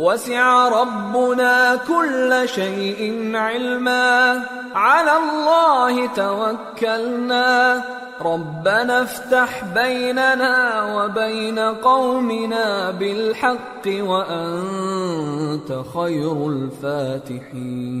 وسع ربنا كل شيء علما على الله توكلنا ربنا افتح بيننا وبين قومنا بالحق وانت خير الفاتحين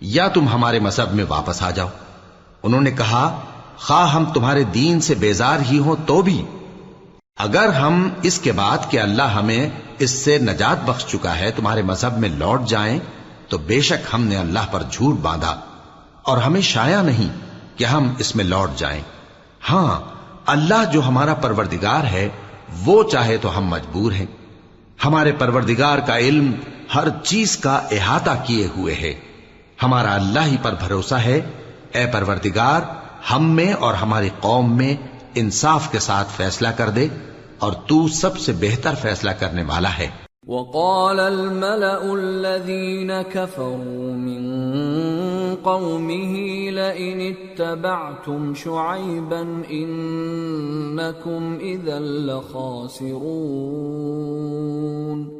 یا تم ہمارے مذہب میں واپس آ جاؤ۔ انہوں نے کہا، خواہ ہم تمہارے دین سے بیزار ہی ہوں تو بھی۔ اگر ہم اس کے بعد کہ اللہ ہمیں اس سے نجات بخش چکا ہے، تمہارے مذہب میں لوٹ جائیں، تو بے شک ہم نے اللہ پر جھوٹ باندھا۔ اور ہمیں شایا نہیں کہ ہم اس میں لوٹ جائیں۔ ہاں اللہ جو ہمارا پروردگار ہے، وہ چاہے تو ہم مجبور ہیں۔ ہمارے پروردگار کا علم ہر چیز کا احاطہ کیے ہوئے ہے۔ ہمارا اللہ ہی پر بھروسہ ہے۔ اے پروردگار، ہم میں اور ہماری قوم میں انصاف کے ساتھ فیصلہ کر دے اور تو سب سے بہتر فیصلہ کرنے والا ہے۔ وقال الملأ الذين كفروا من قومه لئن اتبعتم شعيبا إنكم إذا لخاسرون۔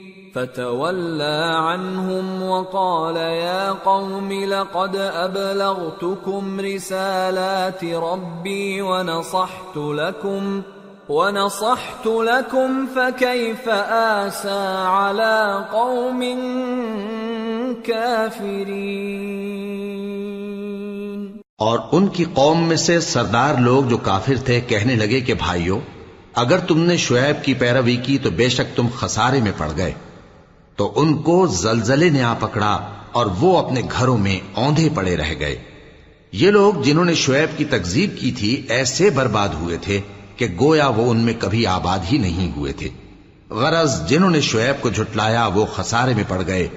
فتولى عنهم وقال يا قوم لقد أبلغتكم رسالات ربي ونصحت لكم ونصحت لكم فكيف آسى على قوم كافرين اور ان کی قوم میں سے سردار لوگ جو کافر تھے کہنے لگے کہ بھائیو، اگر تم نے شعیب کی پیروی کی تو بے شک تم خسارے میں پڑ گئے۔ تو ان کو زلزلے نے آ پکڑا اور وہ اپنے گھروں میں اوندھے پڑے رہ گئے۔ یہ لوگ جنہوں نے شعیب کی تکذیب کی تھی ایسے برباد ہوئے تھے کہ گویا وہ ان میں کبھی آباد ہی نہیں ہوئے تھے۔ غرض جنہوں نے شعیب کو جھٹلایا وہ خسارے میں پڑ گئے۔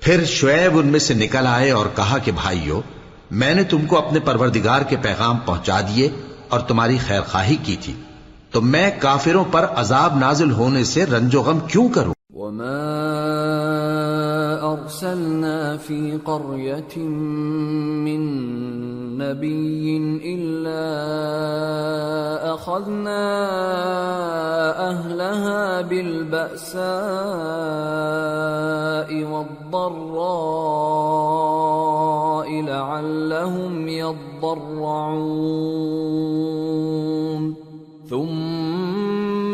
پھر شعیب ان میں سے نکل آئے اور کہا کہ بھائیو، میں نے تم کو اپنے پروردگار کے پیغام پہنچا دیے اور تمہاری خیر خواہی کی تھی۔ تو میں کافروں پر عذاب نازل ہونے سے رنج و غم کیوں کروں؟ وما ارسلنا في قريه من نبي الا اخذنا اهلها بالباساء والضراء لعلهم يضرعون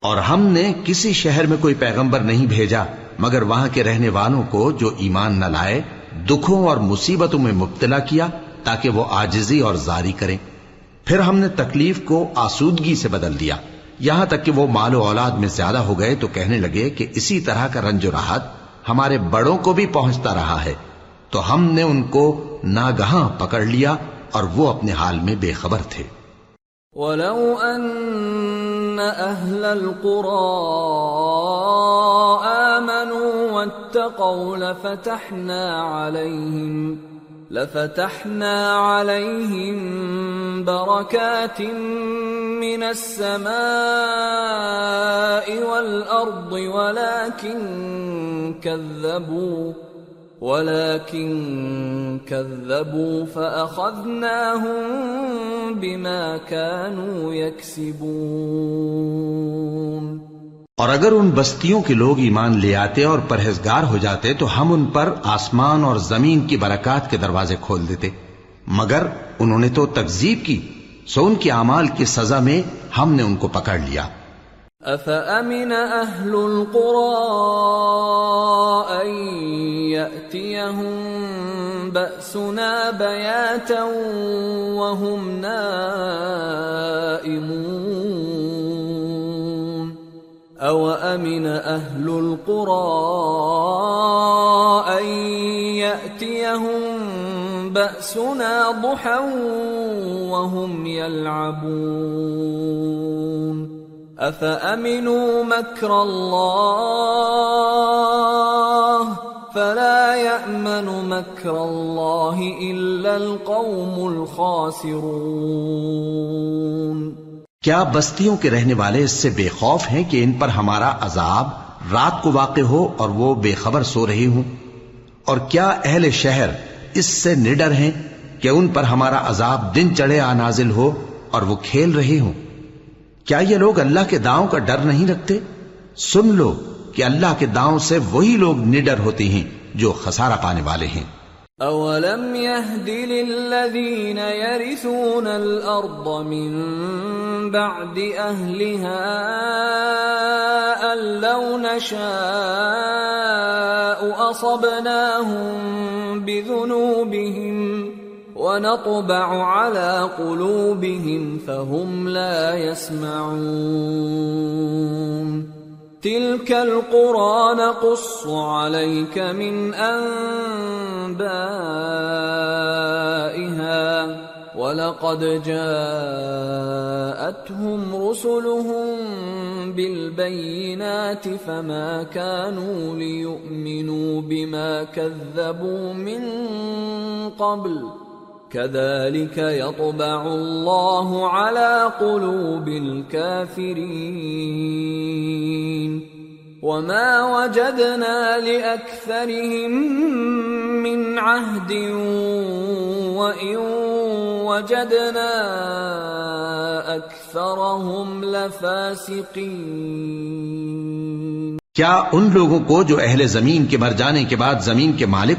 اور ہم نے کسی شہر میں کوئی پیغمبر نہیں بھیجا، مگر وہاں کے رہنے والوں کو جو ایمان نہ لائے، دکھوں اور مصیبتوں میں مبتلا کیا تاکہ وہ آجزی اور زاری کریں۔ پھر ہم نے تکلیف کو آسودگی سے بدل دیا۔ یہاں تک کہ وہ مال و اولاد میں زیادہ ہو گئے تو کہنے لگے کہ اسی طرح کا رنج و راحت ہمارے بڑوں کو بھی پہنچتا رہا ہے۔ تو ہم نے ان کو ناگہاں پکڑ لیا اور وہ اپنے حال میں بے خبر تھے۔ ولو أن أهل القرى آمنوا واتقوا لفتحنا عليهم لفتحنا عليهم بركات من السماء والأرض ولكن كذبوا. ولكن كذبوا فأخذناهم بما كانوا يكسبون. اور اگر ان بستیوں کے لوگ ایمان لے آتے اور پرہیزگار ہو جاتے تو ہم ان پر آسمان اور زمین کی برکات کے دروازے کھول دیتے۔ مگر انہوں نے تو تکذیب کی سو ان کے اعمال کی سزا میں ہم نے ان کو پکڑ لیا۔ أفأمن أهل القرى ياتيهم باسنا بياتا وهم نائمون اوامن أهل القرى ان ياتيهم باسنا ضحى وهم يلعبون أفأمنوا مكر الله فلا يأمن مكر الله إلا القوم الخاسرون. کیا بستیوں کے رہنے والے اس سے بے خوف ہیں کہ ان پر ہمارا عذاب رات کو واقع ہو اور وہ بے خبر سو رہی ہوں؟ اور کیا اہل شہر اس سے نڈر ہیں کہ ان پر ہمارا عذاب دن چڑھے آ نازل ہو اور وہ کھیل رہے ہوں؟ کیا یہ لوگ اللہ کے داؤں کا ڈر نہیں رکھتے؟ سن لو کہ اللہ کے داؤں سے وہی لوگ نڈر ہوتے ہیں جو خسارہ پانے والے ہیں۔ أولم يهد للذين يرثون الأرض من بعد أهلها أن لو نشاء أصبناهم بذنوبهم ونطبع على قلوبهم فهم لا يسمعون تلك القرى نقص عليك من أنبائها ولقد جاءتهم رسلهم بالبينات فما كانوا ليؤمنوا بما كذبوا من قبل كذلك يطبع الله على قلوب الكافرين. وما وجدنا لأكثرهم من عهد وإن وجدنا أكثرهم لفاسقين. کیا ان لوگوں کو جو اہل زمین کے مر جانے کے بعد زمین کے مالک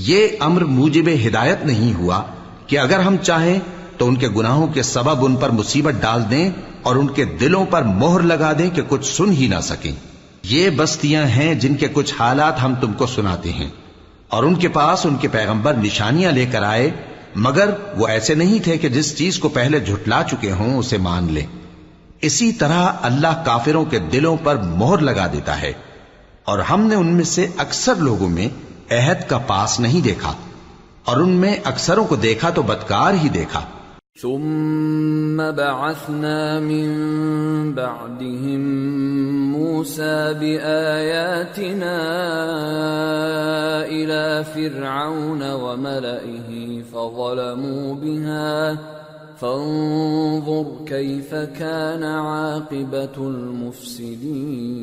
یہ امر موجب ہدایت نہیں ہوا کہ اگر ہم چاہیں تو ان کے گناہوں کے سبب ان پر مصیبت ڈال دیں اور ان کے دلوں پر مہر لگا دیں کہ کچھ سن ہی نہ سکیں۔ یہ بستیاں ہیں جن کے کچھ حالات ہم تم کو سناتے ہیں اور ان کے پاس ان کے پیغمبر نشانیاں لے کر آئے، مگر وہ ایسے نہیں تھے کہ جس چیز کو پہلے جھٹلا چکے ہوں اسے مان لیں اسی طرح اللہ کافروں کے دلوں پر مہر لگا دیتا ہے اور ہم نے ان میں سے اکثر لوگوں میں عہد کا پاس نہیں دیکھا اور ان میں اکثروں کو دیکھا تو بدکار ہی دیکھا ثم بعثنا من بعدهم موسى باياتنا إلى فرعون وملئه فظلموا بها فانظر كيف كان عاقبه المفسدين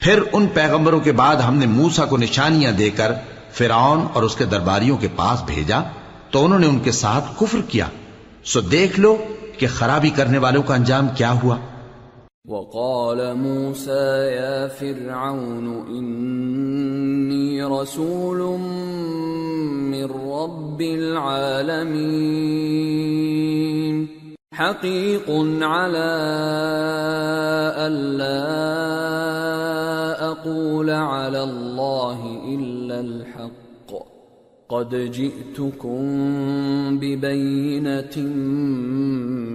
پھر ان پیغمبروں کے بعد ہم نے موسا کو نشانیاں دے کر فرعون اور اس کے درباریوں کے پاس بھیجا، تو انہوں نے ان کے ساتھ کفر کیا۔ سو دیکھ لو کہ خرابی کرنے والوں کا انجام کیا ہوا۔ وقال موسى يا فرعون إني رسول من رب العالمين حقيق على ألا أقول على الله إلا الحق. قد جئتكم ببينة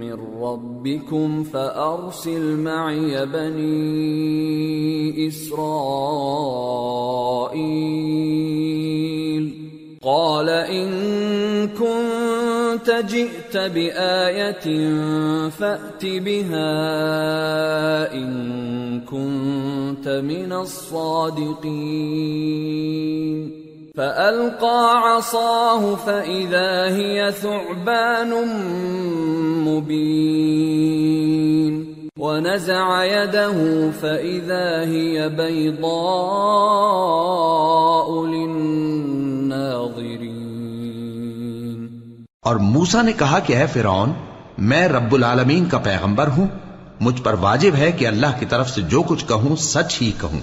من ربكم فأرسل معي بني إسرائيل. قال إن كنت جئت بآية فأت بها إن كنت من الصادقين. فألقى عصاه فإذا هي ثعبان مبين. ونزع يده فإذا هي بيضاء للناظرين. اور موسا نے کہا کہ اے فرعون، میں رب العالمین کا پیغمبر ہوں، مجھ پر واجب ہے کہ اللہ کی طرف سے جو کچھ کہوں، سچ ہی کہوں۔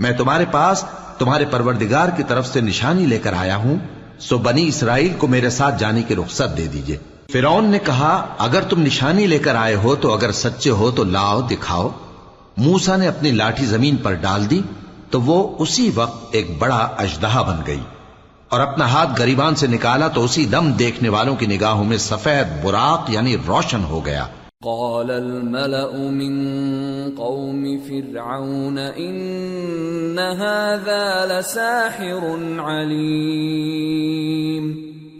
میں تمہارے پاس، تمہارے پروردگار کی طرف سے نشانی لے کر آیا ہوں، سو بنی اسرائیل کو میرے ساتھ جانے کی رخصت دے دیجیے۔ فرعون نے کہا، اگر تم نشانی لے کر آئے ہو تو اگر سچے ہو تو لاؤ، دکھاؤ۔ موسا نے اپنی لاٹھی زمین پر ڈال دی، تو وہ اسی وقت ایک بڑا اجدہا بن گئی۔ اور اپنا ہاتھ گریبان سے نکالا تو اسی دم دیکھنے والوں کی نگاہوں میں سفید براق یعنی روشن ہو گیا۔ قال الملأ من قوم فرعون إن هذا لساحر عليم۔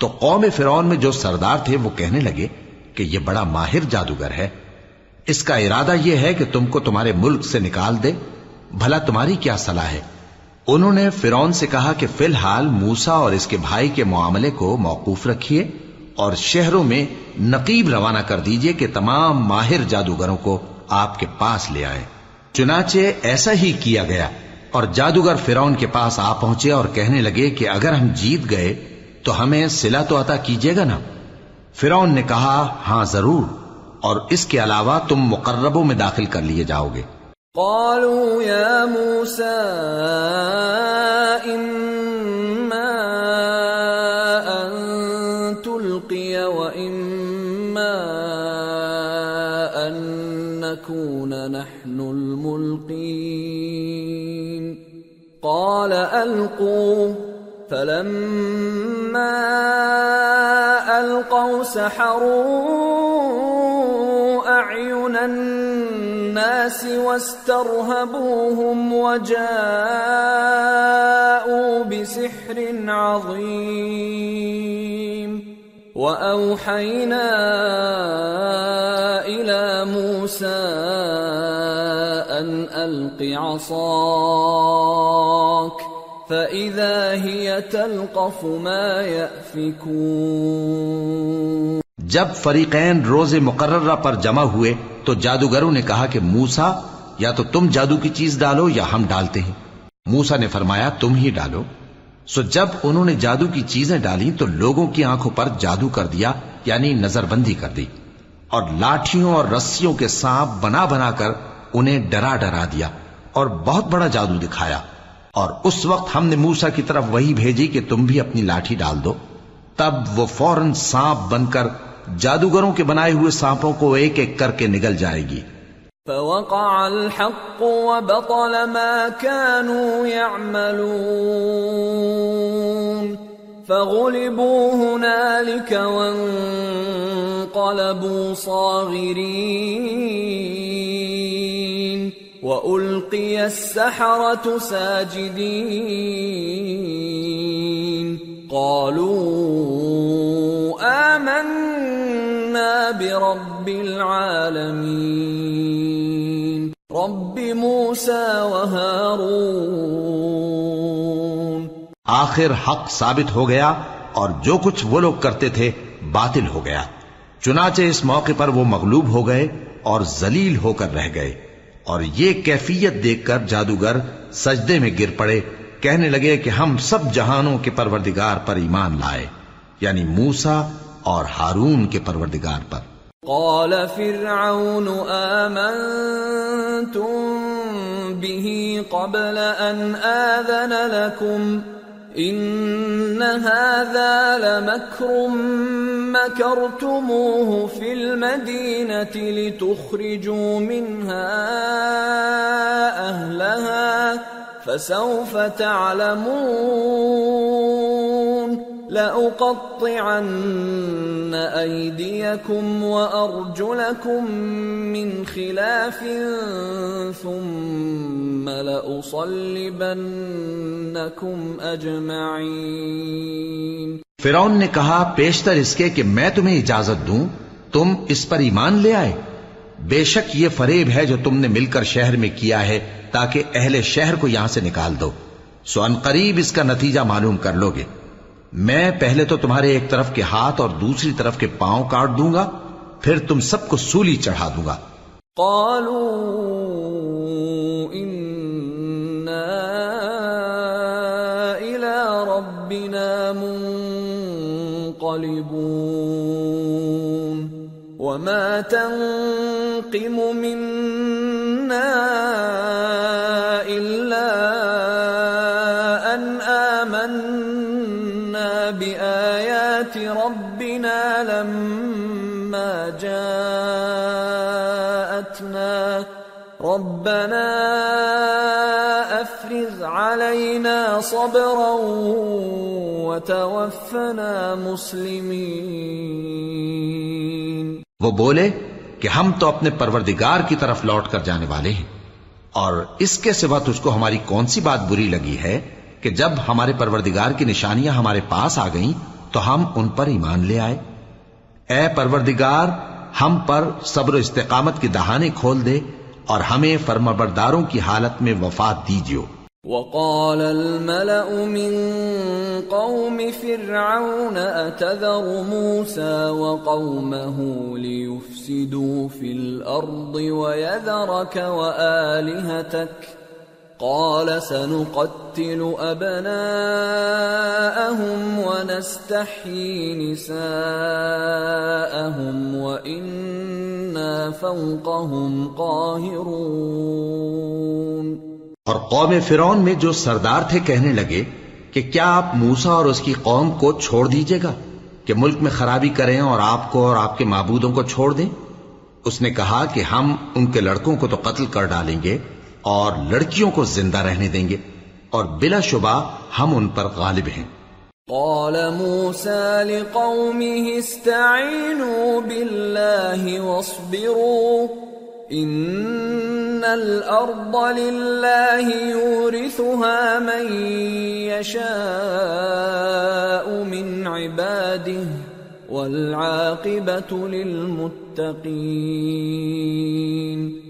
تو قوم فرعون میں جو سردار تھے وہ کہنے لگے کہ یہ بڑا ماہر جادوگر ہے۔ اس کا ارادہ یہ ہے کہ تم کو تمہارے ملک سے نکال دے۔ بھلا تمہاری کیا صلاح ہے؟ انہوں نے فرون سے کہا کہ فی الحال موسا اور اس کے بھائی کے معاملے کو موقوف رکھیے اور شہروں میں نقیب روانہ کر دیجیے کہ تمام ماہر جادوگروں کو آپ کے پاس لے آئے۔ چنانچہ ایسا ہی کیا گیا اور جادوگر فرون کے پاس آ پہنچے اور کہنے لگے کہ اگر ہم جیت گئے تو ہمیں سلا تو عطا کیجیے گا نا؟ فرون نے کہا ہاں ضرور، اور اس کے علاوہ تم مقربوں میں داخل کر لیے جاؤ گے۔ قالوا يا موسى، إما أن تلقي وإما أن نكون نحن الملقين۔ قال، ألقوا۔ فلما ألقوا سحروا أعين الناس واسترهبوهم وجاءوا بسحر عظيم. وأوحينا إلى موسى أن ألق عصاك. فإذا هي تلقف ما يأفكون جب فریقین روز مقررہ پر جمع ہوئے تو جادوگروں نے کہا کہ موسا یا تو تم جادو کی چیز ڈالو یا ہم ڈالتے ہیں۔ موسا نے فرمایا، تم ہی ڈالو۔ سو جب انہوں نے جادو کی چیزیں ڈالی تو لوگوں کی آنکھوں پر جادو کر دیا یعنی نظر بندی کر دی۔ اور لاٹھیوں اور رسیوں کے سانپ بنا بنا کر انہیں ڈرا ڈرا دیا اور بہت بڑا جادو دکھایا۔ اور اس وقت ہم نے موسا کی طرف وہی بھیجی کہ تم بھی اپنی لاٹھی ڈال دو۔ تب وہ فوراً سانپ بن کر جادوگروں کے بنائے ہوئے سانپوں کو ایک ایک کر کے نگل جائے گی۔ فوقع الحق وبطل ما كانوا يعملون۔ فغلبوا هنالك وانقلبوا صاغرين۔ وألقي السحرة ساجدين قالوا رب العالمين رب موسى وهارون آخر حق ثابت ہو گیا اور جو کچھ وہ لوگ کرتے تھے باطل ہو گیا۔ چنانچہ اس موقع پر وہ مغلوب ہو گئے اور ذلیل ہو کر رہ گئے۔ اور یہ کیفیت دیکھ کر جادوگر سجدے میں گر پڑے، کہنے لگے کہ ہم سب جہانوں کے پروردگار پر ایمان لائے یعنی موسا اور ہارون کے پروردگار پر۔ قال فرعون، آمنتم به قبل ان آذن لكم؟ إن هذا لمكر مكرتموه في المدينة لتخرجوا منها أهلها فسوف تعلمون. لأقطعن أيديكم وأرجلكم من خلاف ثم لأصلبنكم أجمعين. فرعون نے کہا، پیشتر اس کے کہ میں تمہیں اجازت دوں، تم اس پر ایمان لے آئے۔ بے شک یہ فریب ہے جو تم نے مل کر شہر میں کیا ہے، تاکہ اہل شہر کو یہاں سے نکال دو۔ سو ان قریب اس کا نتیجہ معلوم کر لو گے۔ میں پہلے تو تمہارے ایک طرف کے ہاتھ اور دوسری طرف کے پاؤں کاٹ دوں گا، پھر تم سب کو سولی چڑھا دوں گا۔ قالوا إنا إلى ربنا منقلبون. وما تنقم منا ربنا افرغ علينا صبرا وتوفنا مسلمين. وہ بولے کہ ہم تو اپنے پروردگار کی طرف لوٹ کر جانے والے ہیں، اور اس کے سوا تجھ کو ہماری کون سی بات بری لگی ہے کہ جب ہمارے پروردگار کی نشانیاں ہمارے پاس آ گئیں تو ہم ان پر ایمان لے آئے۔ اے پروردگار، ہم پر صبر و استقامت کی دہانے کھول دے اور ہمیں فرمبرداروں کی حالت میں وفات دیجیو وقال الملأ من قوم فرعون أتذر موسى وقومه ليفسدوا في الأرض ويذرك وآلهتك قال سنقتل أبناءهم ونستحيي نساءهم وإنا فوقهم قاهرون اور قوم فرعون میں جو سردار تھے کہنے لگے کہ کیا آپ موسا اور اس کی قوم کو چھوڑ دیجیے گا کہ ملک میں خرابی کریں اور آپ کو اور آپ کے معبودوں کو چھوڑ دیں؟ اس نے کہا کہ ہم ان کے لڑکوں کو تو قتل کر ڈالیں گے اور لڑکیوں کو زندہ رہنے دیں گے اور بلا شبہ ہم ان پر غالب ہیں۔ قال موسى لقومه استعينوا بالله واصبروا، إن الأرض لله يورثها من يشاء من عباده والعاقبة للمتقين۔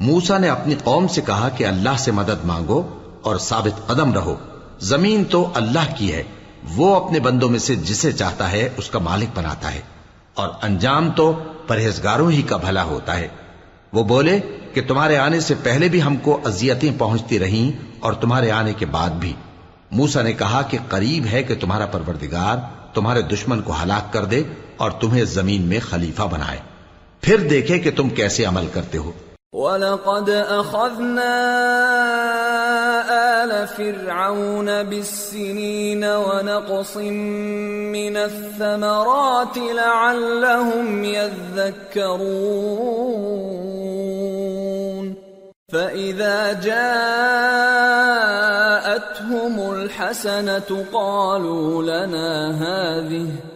موسا نے اپنی قوم سے کہا کہ اللہ سے مدد مانگو اور ثابت قدم رہو۔ زمین تو اللہ کی ہے، وہ اپنے بندوں میں سے جسے چاہتا ہے اس کا مالک بناتا ہے۔ اور انجام تو پرہیزگاروں ہی کا بھلا ہوتا ہے۔ وہ بولے کہ تمہارے آنے سے پہلے بھی ہم کو اذیتیں پہنچتی رہیں اور تمہارے آنے کے بعد بھی۔ موسا نے کہا کہ قریب ہے کہ تمہارا پروردگار تمہارے دشمن کو ہلاک کر دے اور تمہیں زمین میں خلیفہ بنائے۔ پھر دیکھے کہ تم کیسے عمل کرتے ہو۔ وَلَقَدْ أَخَذْنَا آلَ فِرْعَوْنَ بِالسِّنِينَ وَنَقْصٍ مِّنَ الثَّمَرَاتِ لَعَلَّهُمْ يَذَّكَّرُونَ فإذا جاءتهم الحسنة قالوا لنا هذه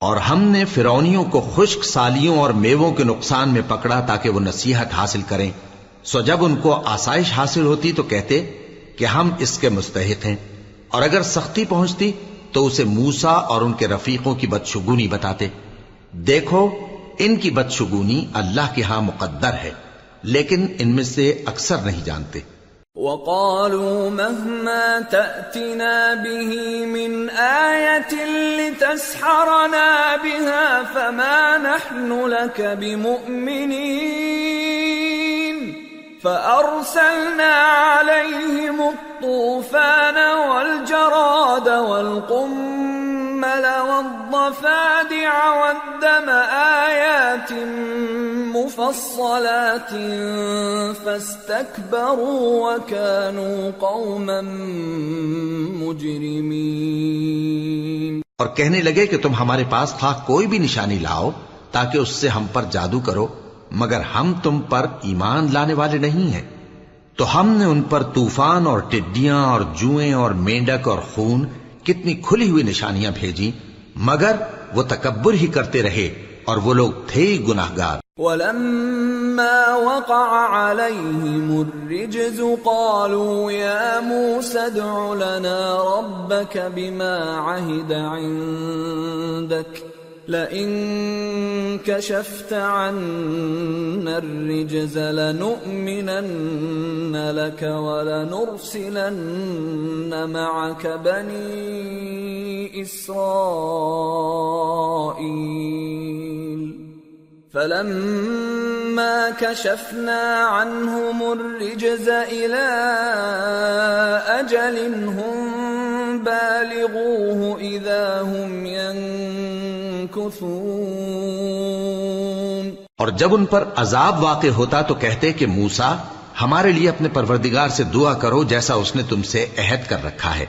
اور ہم نے فرونیوں کو خشک سالیوں اور میووں کے نقصان میں پکڑا تاکہ وہ نصیحت حاصل کریں۔ سو جب ان کو آسائش حاصل ہوتی تو کہتے کہ ہم اس کے مستحق ہیں۔ اور اگر سختی پہنچتی تو اسے موسا اور ان کے رفیقوں کی بدشگونی بتاتے۔ دیکھو، ان کی بدشگونی اللہ کے ہاں مقدر ہے، لیکن ان میں سے اکثر نہیں جانتے۔ وقالوا مهما تأتنا به من آية لتسحرنا بها فما نحن لك بمؤمنين فأرسلنا عليهم الطوفان والجراد والقمل والضفادع والدم آيات مفصلات فاستكبروا وكانوا قوما مجرمين. اور کہنے لگے کہ تم ہمارے پاس تھا کوئی بھی نشانی لاؤ تاکہ اس سے ہم پر جادو کرو، مگر ہم تم پر ایمان لانے والے نہیں ہیں۔ تو ہم نے ان پر طوفان اور ٹڈیاں اور جوئیں اور مینڈک اور خون کتنی کھلی ہوئی نشانیاں بھیجی مگر وہ تکبر ہی کرتے رہے اور وہ لوگ تھے ہی گناہ گار ولما وقع عليهم الرجز قالوا يا موسى ادع لنا ربك بما عهد عندك لئن كشفت عنا الرجز لنؤمنن لك ولنرسلن معك بني إسرائيل. فلما كشفنا عنهم الرجز إلى أجل هم بالغوه إذا هم ينكثون. اور جب ان پر عذاب واقع ہوتا تو کہتے کہ موسا ہمارے لیے اپنے پروردگار سے دعا کرو جیسا اس نے تم سے عہد کر رکھا ہے۔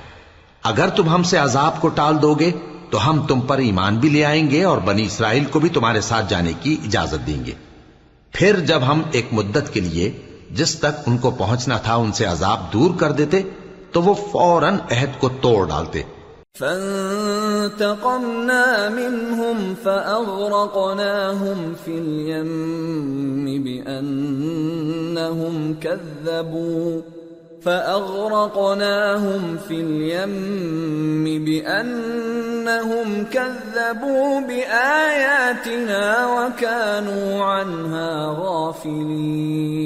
اگر تم ہم سے عذاب کو ٹال دو گے تو ہم تم پر ایمان بھی لے آئیں گے اور بنی اسرائیل کو بھی تمہارے ساتھ جانے کی اجازت دیں گے۔ پھر جب ہم ایک مدت کے لیے جس تک ان کو پہنچنا تھا ان سے عذاب دور کر دیتے، تو وہ فوراً عہد کو توڑ ڈالتے۔ فانتقمنا منهم فأغرقناهم في اليم بأنهم كذبوا۔ فأغرقناهم في اليم بأنهم كذبوا بآياتنا وكانوا عنها غافلين.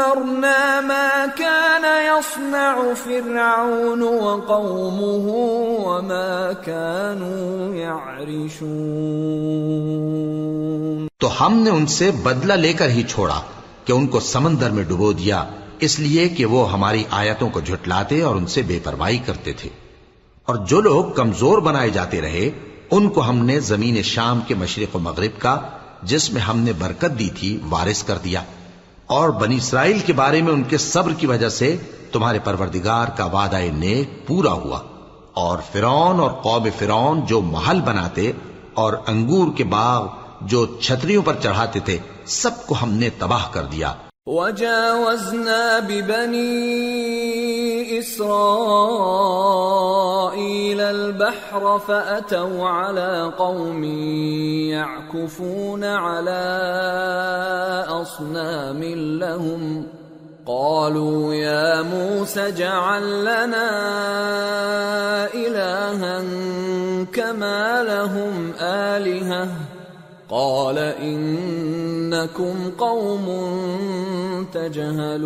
ما كان يصنع فرعون وقومه وما كانوا يعرشون. تو ہم نے ان سے بدلہ لے کر ہی چھوڑا کہ ان کو سمندر میں ڈبو دیا، اس لیے کہ وہ ہماری آیتوں کو جھٹلاتے اور ان سے بے پرواہی کرتے تھے۔ اور جو لوگ کمزور بنائے جاتے رہے، ان کو ہم نے زمین شام کے مشرق و مغرب کا، جس میں ہم نے برکت دی تھی، وارث کر دیا۔ اور بنی اسرائیل کے بارے میں ان کے صبر کی وجہ سے تمہارے پروردگار کا وعدہ نیک پورا ہوا۔ اور فرون اور قوم فرون جو محل بناتے اور انگور کے باغ جو چھتریوں پر چڑھاتے تھے، سب کو ہم نے تباہ کر دیا۔ وجاوزنا ببني إسرائيل البحر فأتوا على قوم يعكفون على أصنام لهم قالوا يا موسى اجعل لنا إلها كما لهم آلهة قال إنكم قوم تجهلون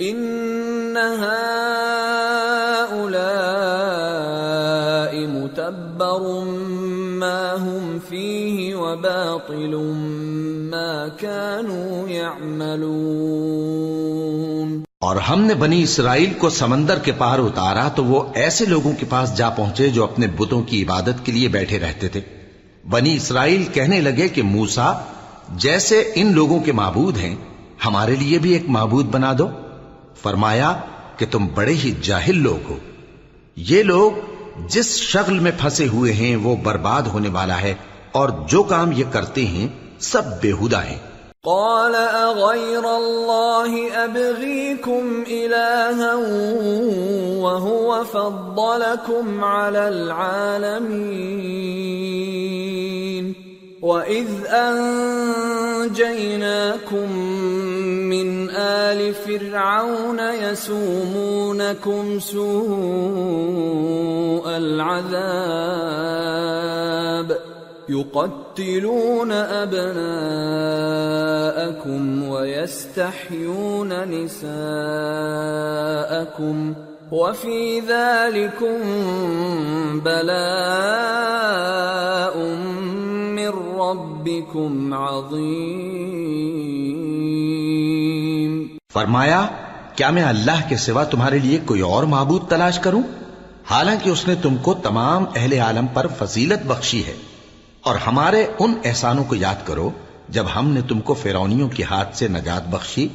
إن هؤلاء متبر ما هم فيه وباطل ما كانوا يعملون اور ہم نے بنی اسرائیل کو سمندر کے پار اتارا تو وہ ایسے لوگوں کے پاس جا پہنچے جو اپنے بتوں کی عبادت کے لیے بیٹھے رہتے تھے۔ بنی اسرائیل کہنے لگے کہ موسا جیسے ان لوگوں کے معبود ہیں، ہمارے لیے بھی ایک معبود بنا دو۔ فرمایا کہ تم بڑے ہی جاہل لوگ ہو۔ یہ لوگ جس شغل میں پھنسے ہوئے ہیں، وہ برباد ہونے والا ہے اور جو کام یہ کرتے ہیں، سب بےحدہ ہیں۔ قال أغير الله أبغيكم إلها وهو فضلكم على العالمين وإذ أنجيناكم من آل فرعون يسومونكم سوء العذاب يقتلون أبناءكم ويستحيون نساءكم وفي ذلكم بلاء من ربكم عظيم۔ فرمایا، کیا میں اللہ کے سوا تمہارے لیے کوئی اور معبود تلاش کروں؟ حالانکہ اس نے تم کو تمام اہل عالم پر فضیلت بخشی ہے۔ اور ہمارے ان احسانوں کو یاد کرو جب ہم نے تم کو فیرونیوں کے ہاتھ سے نجات بخشی۔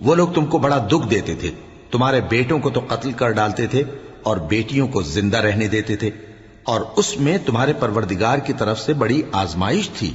وہ لوگ تم کو بڑا دکھ دیتے تھے۔ تمہارے بیٹوں کو تو قتل کر ڈالتے تھے اور بیٹیوں کو زندہ رہنے دیتے تھے۔ اور اس میں تمہارے پروردگار کی طرف سے بڑی آزمائش تھی۔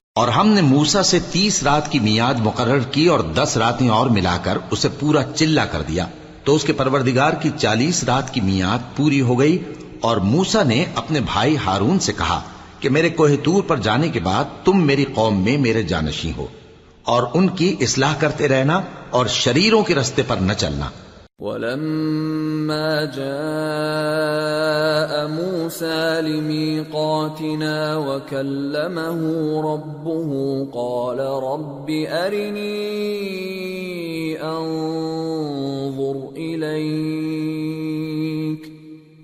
اور ہم نے موسا سے تیس رات کی میاد مقرر کی اور دس راتیں اور ملا کر اسے پورا چلا کر دیا۔ تو اس کے پروردگار کی چالیس رات کی میاد پوری ہو گئی اور موسا نے اپنے بھائی ہارون سے کہا کہ میرے کوہ تور پر جانے کے بعد تم میری قوم میں میرے جانشی ہو اور ان کی اصلاح کرتے رہنا اور شریروں کے رستے پر نہ چلنا۔ ولما جاء موسى لميقاتنا وكلمه ربه قال رب أرني أنظر إليك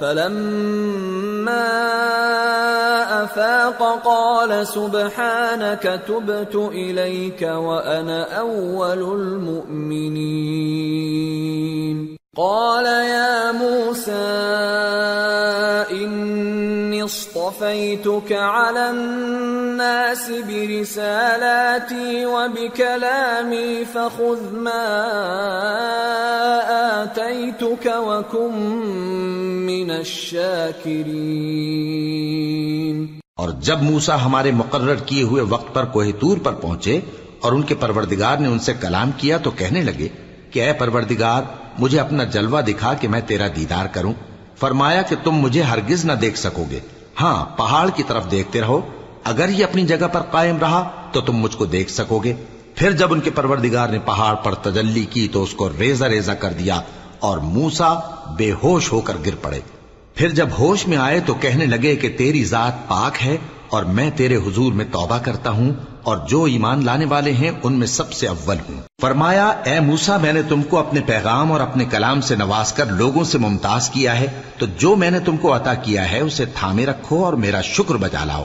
فلما أفاق قال سبحانك تبت إليك وأنا أول المؤمنين. قال يا موسى اني اصطفيتك على الناس برسالاتي وبكلامي فخذ ما آتيتك وكن من الشاكرين اور جب موسا ہمارے مقرر کیے ہوئے وقت پر کوہ تور پر پہنچے اور ان کے پروردگار نے ان سے کلام کیا تو کہنے لگے کہ اے پروردگار، مجھے اپنا جلوہ دکھا کہ میں تیرا دیدار کروں۔ فرمایا کہ تم مجھے ہرگز نہ دیکھ سکو گے۔ ہاں پہاڑ کی طرف دیکھتے رہو۔ اگر یہ اپنی جگہ پر قائم رہا تو تم مجھ کو دیکھ سکو گے۔ پھر جب ان کے پروردگار نے پہاڑ پر تجلی کی تو اس کو ریزہ ریزہ کر دیا اور موسا بے ہوش ہو کر گر پڑے۔ پھر جب ہوش میں آئے تو کہنے لگے کہ تیری ذات پاک ہے اور میں تیرے حضور میں توبہ کرتا ہوں اور جو ایمان لانے والے ہیں ان میں سب سے اول ہوں۔ فرمایا، اے موسا میں نے تم کو اپنے پیغام اور اپنے کلام سے نواز کر لوگوں سے ممتاز کیا ہے، تو جو میں نے تم کو عطا کیا ہے، اسے تھامے رکھو اور میرا شکر بجا لاؤ۔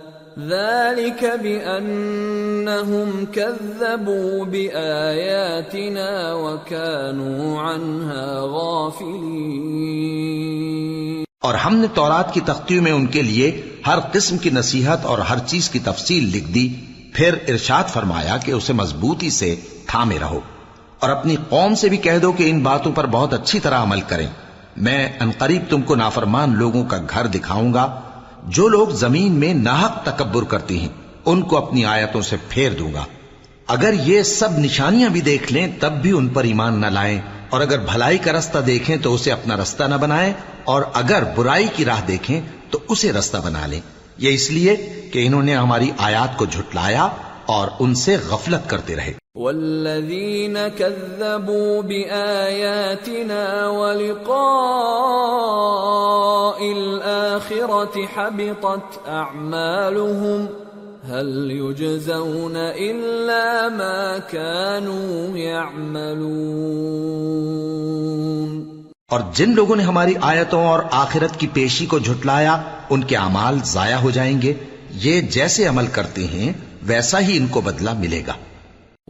ذلك بأنهم كذبوا بآياتنا وكانوا عنها غافلين. اور ہم نے تورات کی تختیوں میں ان کے لیے ہر قسم کی نصیحت اور ہر چیز کی تفصیل لکھ دی، پھر ارشاد فرمایا کہ اسے مضبوطی سے تھامے رہو اور اپنی قوم سے بھی کہہ دو کہ ان باتوں پر بہت اچھی طرح عمل کریں۔ میں انقریب تم کو نافرمان لوگوں کا گھر دکھاؤں گا۔ جو لوگ زمین میں ناحق تکبر کرتی ہیں، ان کو اپنی آیتوں سے پھیر دوں گا۔ اگر یہ سب نشانیاں بھی دیکھ لیں، تب بھی ان پر ایمان نہ لائیں۔ اور اگر بھلائی کا رستہ دیکھیں، تو اسے اپنا رستہ نہ بنائیں۔ اور اگر برائی کی راہ دیکھیں، تو اسے رستہ بنا لیں۔ یہ اس لیے کہ انہوں نے ہماری آیات کو جھٹلایا اور ان سے غفلت کرتے رہے۔ والذين كذبوا بآياتنا ولقاء الآخرة حبطت أعمالهم هل يجزون إلا ما كانوا يعملون اور جن لوگوں نے ہماری آیتوں اور آخرت کی پیشی کو جھٹلایا، ان کے اعمال ضائع ہو جائیں گے۔ یہ جیسے عمل کرتے ہیں، ویسا ہی ان کو بدلہ ملے گا۔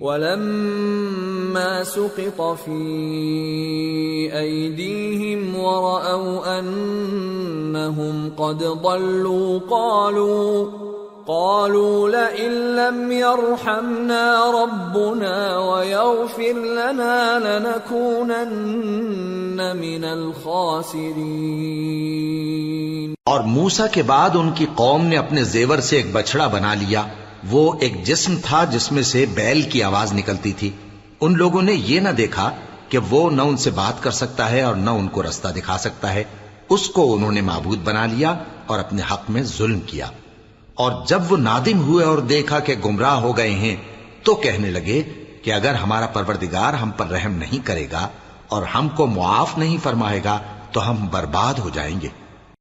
ولما سقط في أيديهم ورأوا أنهم قد ضلوا قالوا قالوا لئن لم يرحمنا ربنا ويغفر لنا لنكونن من الخاسرين. اور موسا کے بعد ان کی قوم نے اپنے زیور سے ایک بچڑا بنا لیا۔ وہ ایک جسم تھا جس میں سے بیل کی آواز نکلتی تھی۔ ان لوگوں نے یہ نہ دیکھا کہ وہ نہ ان سے بات کر سکتا ہے اور نہ ان کو رستہ دکھا سکتا ہے۔ اس کو انہوں نے معبود بنا لیا اور اپنے حق میں ظلم کیا۔ اور جب وہ نادم ہوئے اور دیکھا کہ گمراہ ہو گئے ہیں، تو کہنے لگے کہ اگر ہمارا پروردگار ہم پر رحم نہیں کرے گا اور ہم کو معاف نہیں فرمائے گا، تو ہم برباد ہو جائیں گے۔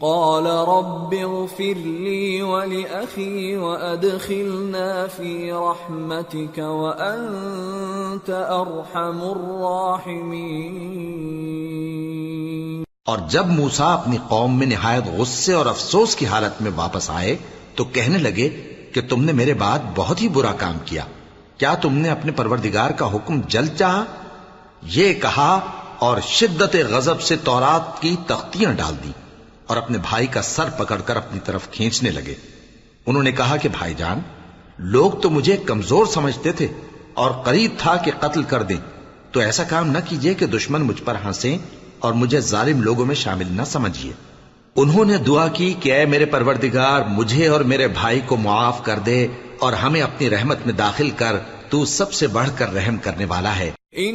قال رب اغفر لي ولأخي وأدخلنا في رحمتك وأنت أرحم الراحمين. اور جب موسا اپنی قوم میں نہایت غصے اور افسوس کی حالت میں واپس آئے، تو کہنے لگے کہ تم نے میرے بعد بہت ہی برا کام کیا۔ کیا تم نے اپنے پروردگار کا حکم جلد چاہا؟ یہ کہا اور شدت غضب سے تورات کی تختیاں ڈال دی اور اپنے بھائی کا سر پکڑ کر اپنی طرف کھینچنے لگے۔ انہوں نے کہا کہ بھائی جان، لوگ تو مجھے کمزور سمجھتے تھے اور قریب تھا کہ قتل کر دیں۔ تو ایسا کام نہ کیجیے کہ دشمن مجھ پر ہنسیں اور مجھے ظالم لوگوں میں شامل نہ سمجھیے انہوں نے دعا کی کہ اے میرے پروردگار، مجھے اور میرے بھائی کو معاف کر دے اور ہمیں اپنی رحمت میں داخل کر، تو سب سے بڑھ کر رحم کرنے والا ہے۔ ان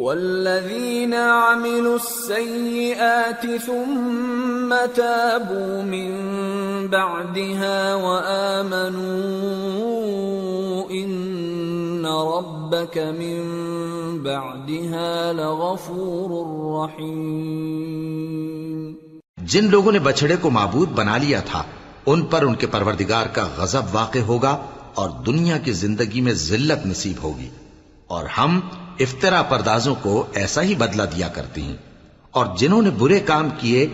والذين عملوا السيئات ثم تابوا من بعدها وآمنوا إن ربك من بعدها لغفور رحيم جن لوگوں نے بچڑے کو معبود بنا لیا تھا، ان پر ان کے پروردگار کا غضب واقع ہوگا اور دنیا کی زندگی میں ذلت نصیب ہوگی، اور ہم افطرا پردازوں کو ایسا ہی بدلہ دیا کرتے ہیں۔ اور جنہوں نے برے کام کیے،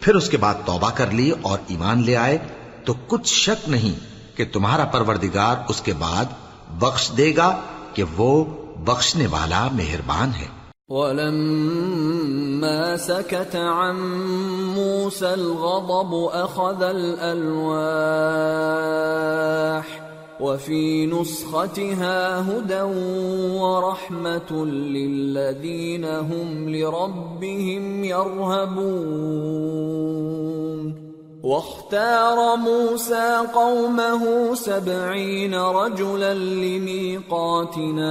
پھر اس کے بعد توبہ کر لی اور ایمان لے آئے، تو کچھ شک نہیں کہ تمہارا پروردگار اس کے بعد بخش دے گا کہ وہ بخشنے والا مہربان ہے۔ ولما سكت عن موسى الغضب اخذ الالواح وفي نسختها هدى ورحمة للذين هم لربهم يرهبون. واختار موسى قومه سبعين رجلا لميقاتنا.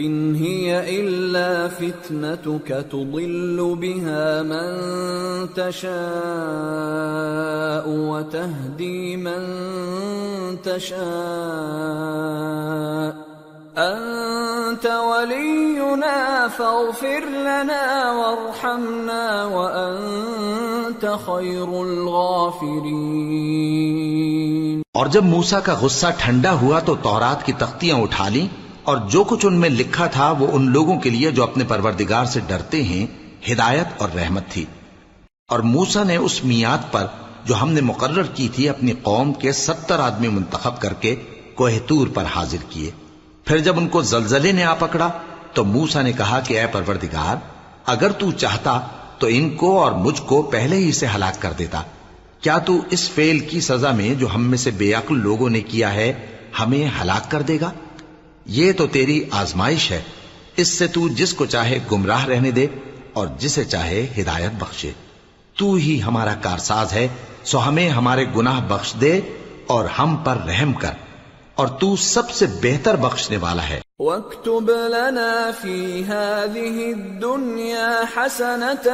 إن هي إلا فتنتك تضل بها من تشاء وتهدي من تشاء. أنت ولينا فاغفر لنا وارحمنا وأنت خير الغافرين. اور جب موسیٰ کا غصہ ٹھنڈا ہوا تو تورات کی تختیاں اٹھا لیں اور جو کچھ ان میں لکھا تھا وہ ان لوگوں کے لیے جو اپنے پروردگار سے ڈرتے ہیں، ہدایت اور رحمت تھی۔ اور موسا نے اس میاد پر جو ہم نے مقرر کی تھی اپنی قوم کے ستر آدمی منتخب کر کے کوہ تور پر حاضر کیے۔ پھر جب ان کو زلزلے نے آ پکڑا، تو موسا نے کہا کہ اے پروردگار، اگر تو چاہتا تو ان کو اور مجھ کو پہلے ہی سے ہلاک کر دیتا۔ کیا تو اس فیل کی سزا میں جو ہم میں سے بے عقل لوگوں نے کیا ہے، ہمیں ہلاک کر دے گا؟ یہ تو تیری آزمائش ہے۔ اس سے تو جس کو چاہے گمراہ رہنے دے اور جسے چاہے ہدایت بخشے۔ تو ہی ہمارا کارساز ہے، سو ہمیں ہمارے گناہ بخش دے اور ہم پر رحم کر۔ اور تو سب سے بہتر بخشنے والا ہے۔ واكتب لنا في هذه الدنيا حسنة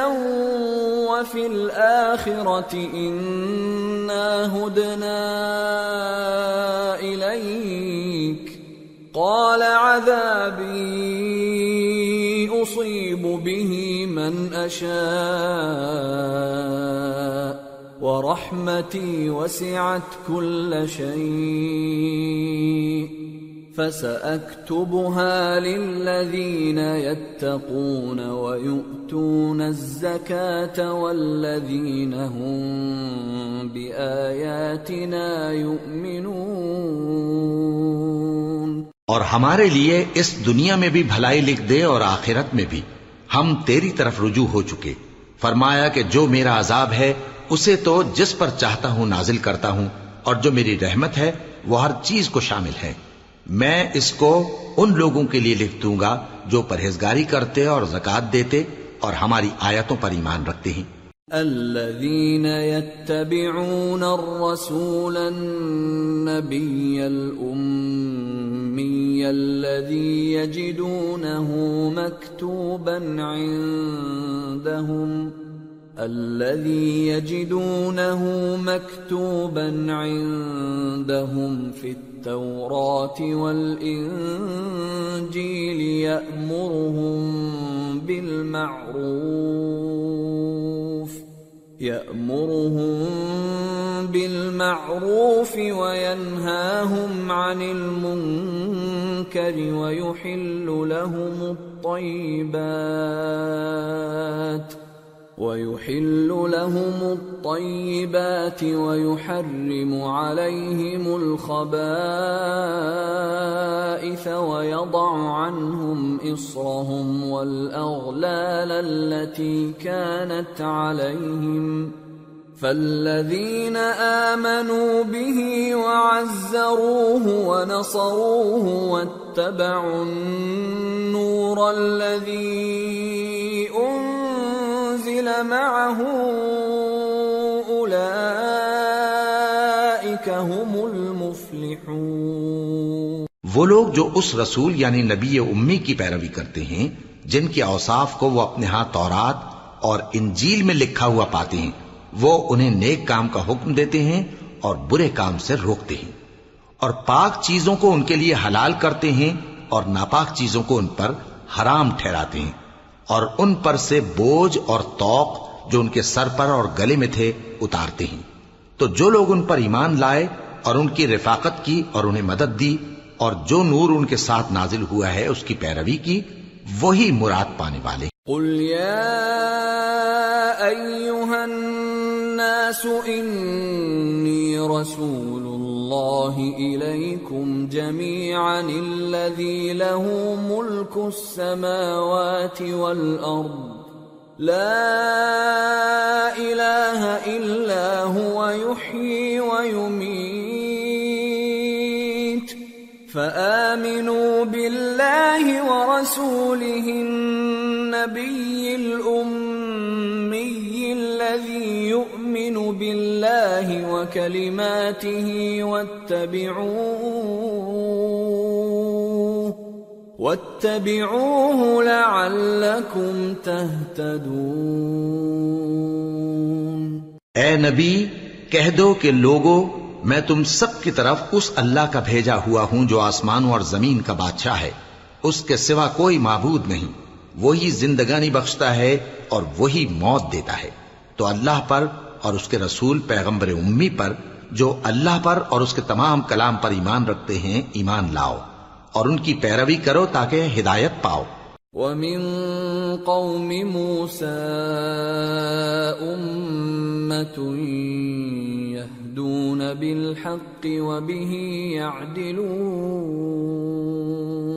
وفي الآخرة إنا هدنا إليك۔ قال عذابي أصيب به من أشاء ورحمتي وسعت كل شيء فسأكتبها للذين يتقون ويؤتون الزكاة والذين هم بآياتنا يؤمنون اور ہمارے لیے اس دنیا میں بھی بھلائی لکھ دے اور آخرت میں بھی۔ ہم تیری طرف رجوع ہو چکے۔ فرمایا کہ جو میرا عذاب ہے، اسے تو جس پر چاہتا ہوں نازل کرتا ہوں، اور جو میری رحمت ہے، وہ ہر چیز کو شامل ہے۔ میں اس کو ان لوگوں کے لیے لکھ دوں گا جو پرہیزگاری کرتے اور زکات دیتے اور ہماری آیتوں پر ایمان رکھتے ہیں۔ الذين يتبعون الرسول النبي الأمي الذي يجدونه مكتوبا عندهم الذي يجدونه مكتوبا عندهم في التوراة والإنجيل يأمرهم بالمعروف يأمرهم بالمعروف وينهاهم عن المنكر ويحل لهم الطيبات. ويحل لهم الطيبات ويحرم عليهم الخبائث ويضع عنهم إصرهم والأغلال التي كانت عليهم فالذين آمنوا به وعزروه ونصروه واتبعوا النور الذي أنزل معه أولئك هم المفلحون وہ لوگ جو اس رسول یعنی نبی امی کی پیروی کرتے ہیں، جن کے اوصاف کو وہ اپنے ہاں تورات اور انجیل میں لکھا ہوا پاتے ہیں۔ وہ انہیں نیک کام کا حکم دیتے ہیں اور برے کام سے روکتے ہیں اور پاک چیزوں کو ان کے لیے حلال کرتے ہیں اور ناپاک چیزوں کو ان پر حرام ٹھہراتے ہیں اور ان پر سے بوجھ اور توق جو ان کے سر پر اور گلے میں تھے اتارتے ہیں۔ تو جو لوگ ان پر ایمان لائے اور ان کی رفاقت کی اور انہیں مدد دی اور جو نور ان کے ساتھ نازل ہوا ہے، اس کی پیروی کی، وہی مراد پانے والے قل يا أيها الناس إني رسول الله إليكم جميعا الذي له ملك السماوات والأرض. لا إله إلا هو يحيي ويميت. فآمنوا بالله ورسوله النبي الأمي. الذي يؤمن بالله وكلماته واتبعوه واتبعوه لعلكم تهتدون۔ اے نبی، کہہ دو کہ لوگو، میں تم سب کی طرف اس اللہ کا بھیجا ہوا ہوں جو آسمانوں اور زمین کا بادشاہ ہے۔ اس کے سوا کوئی معبود نہیں۔ وہی زندگانی بخشتا ہے اور وہی موت دیتا ہے۔ تو اللہ پر اور اس کے رسول پیغمبر امی پر جو اللہ پر اور اس کے تمام کلام پر ایمان رکھتے ہیں، ایمان لاؤ اور ان کی پیروی کرو تاکہ ہدایت پاؤ۔ ومن قوم موسى أمة يهدون بالحق وبه يعدلون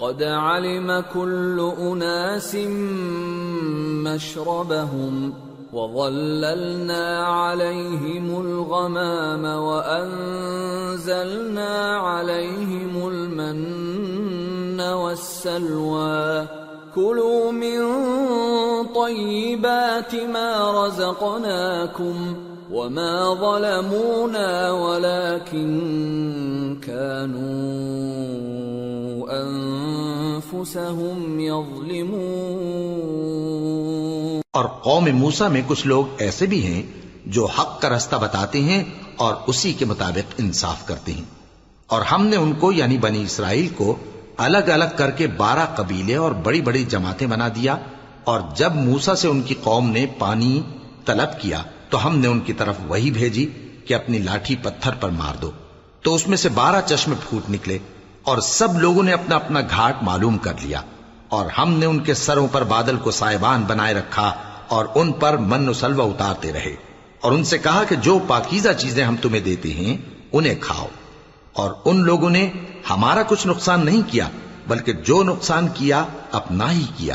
قد علم كل أناس مشربهم وظللنا عليهم الغمام وأنزلنا عليهم المن والسلوى. كلوا من طيبات ما رزقناكم وما ظلمونا ولكن كانوا أنفسهم يظلمون اور قوم موسا میں کچھ لوگ ایسے بھی ہیں جو حق کا رستہ بتاتے ہیں اور اسی کے مطابق انصاف کرتے ہیں۔ اور ہم نے ان کو یعنی بنی اسرائیل کو الگ الگ کر کے بارہ قبیلے اور بڑی بڑی جماعتیں بنا دیا اور جب موسا سے ان کی قوم نے پانی طلب کیا تو ہم نے ان کی طرف وہی بھیجی کہ اپنی لاٹھی پتھر پر مار دو۔ تو اس میں سے بارہ چشمے پھوٹ نکلے اور سب لوگوں نے اپنا اپنا گھاٹ معلوم کر لیا اور ہم نے ان کے سروں پر بادل کو سائبان بنائے رکھا اور ان پر من و سلوہ اتارتے رہے اور ان سے کہا کہ جو پاکیزہ چیزیں ہم تمہیں دیتے ہیں، انہیں کھاؤ۔ اور ان لوگوں نے ہمارا کچھ نقصان نہیں کیا، بلکہ جو نقصان کیا، اپنا ہی کیا۔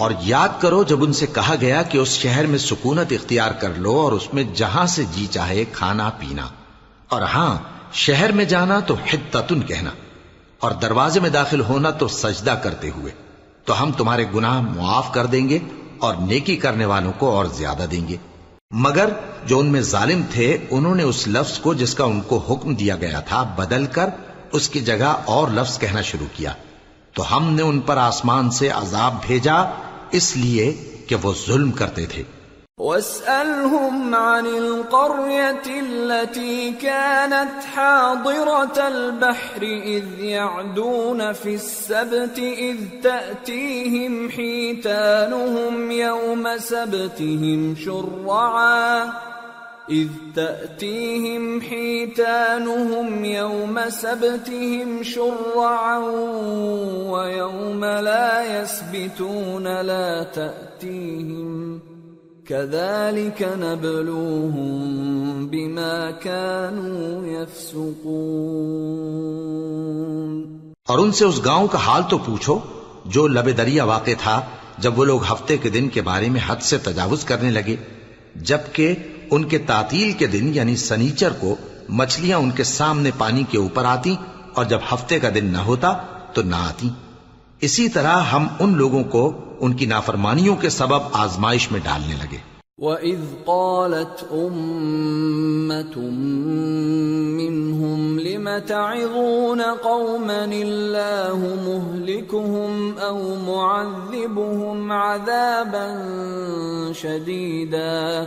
اور یاد کرو جب ان سے کہا گیا کہ اس شہر میں سکونت اختیار کر لو اور اس میں جہاں سے جی چاہے کھانا پینا۔ اور ہاں شہر میں جانا تو حدتن کہنا۔ اور دروازے میں داخل ہونا تو سجدہ کرتے ہوئے۔ تو ہم تمہارے گناہ معاف کر دیں گے اور نیکی کرنے والوں کو اور زیادہ دیں گے۔ مگر جو ان میں ظالم تھے، انہوں نے اس لفظ کو جس کا ان کو حکم دیا گیا تھا بدل کر اس کی جگہ اور لفظ کہنا شروع کیا۔ تو ہم نے ان پر آسمان سے عذاب بھیجا اس لیے کہ وہ ظلم کرتے تھے واسألهم عن القرية التي كانت حاضرة البحر إذ يعدون في السبت إذ تأتيهم حيتانهم يوم سبتهم شرعاً إذ تأتيهم حيتانهم يوم سبتهم شرعا ويوم لا يسبتون لا تأتيهم كذلك نبلوهم بما كانوا يفسقون اور ان سے اس گاؤں کا حال تو پوچھو جو لب دریا واقع تھا جب وہ لوگ ہفتے کے دن کے بارے میں حد سے تجاوز کرنے لگے، جبکہ ان کے تعطیل کے دن یعنی سنیچر کو مچھلیاں ان کے سامنے پانی کے اوپر آتی اور جب ہفتے کا دن نہ ہوتا تو نہ آتی اسی طرح ہم ان لوگوں کو ان کی نافرمانیوں کے سبب آزمائش میں ڈالنے لگے۔ وَإِذْ قَالَتْ أُمَّةٌ مِّنْهُمْ لِمَ تَعِظُونَ قَوْمًا اللَّهُ مُهْلِكُهُمْ أَوْ مُعَذِّبُهُمْ عَذَابًا شَدِيدًا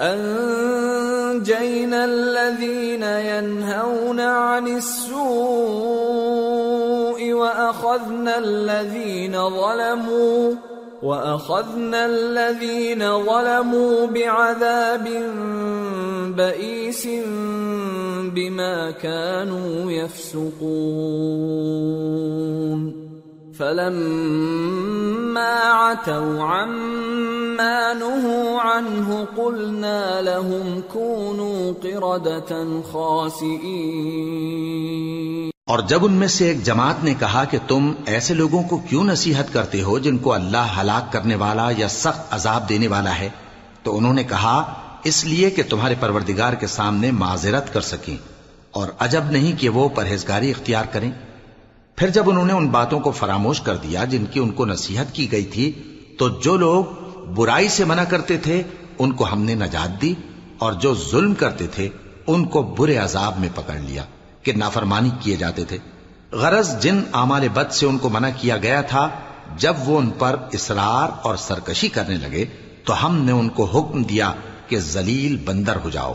أنجينا الذين ينهون عن السوء وأخذنا الذين ظلموا وأخذنا الذين ظلموا بعذاب بئيس بما كانوا يفسقون. فلما عتوا عما نهوا عنه قلنا لهم كونوا قردة خاسئين. اور جب ان میں سے ایک جماعت نے کہا کہ تم ایسے لوگوں کو کیوں نصیحت کرتے ہو جن کو اللہ ہلاک کرنے والا یا سخت عذاب دینے والا ہے؟ تو انہوں نے کہا، اس لیے کہ تمہارے پروردگار کے سامنے معذرت کر سکیں اور عجب نہیں کہ وہ پرہیزگاری اختیار کریں۔ پھر جب انہوں نے ان باتوں کو فراموش کر دیا جن کی ان کو نصیحت کی گئی تھی، تو جو لوگ برائی سے منع کرتے تھے، ان کو ہم نے نجات دی، اور جو ظلم کرتے تھے، ان کو برے عذاب میں پکڑ لیا، کہ نافرمانی کیے جاتے تھے۔ غرض جن اعمال بد سے ان کو منع کیا گیا تھا، جب وہ ان پر اصرار اور سرکشی کرنے لگے، تو ہم نے ان کو حکم دیا کہ ذلیل بندر ہو جاؤ۔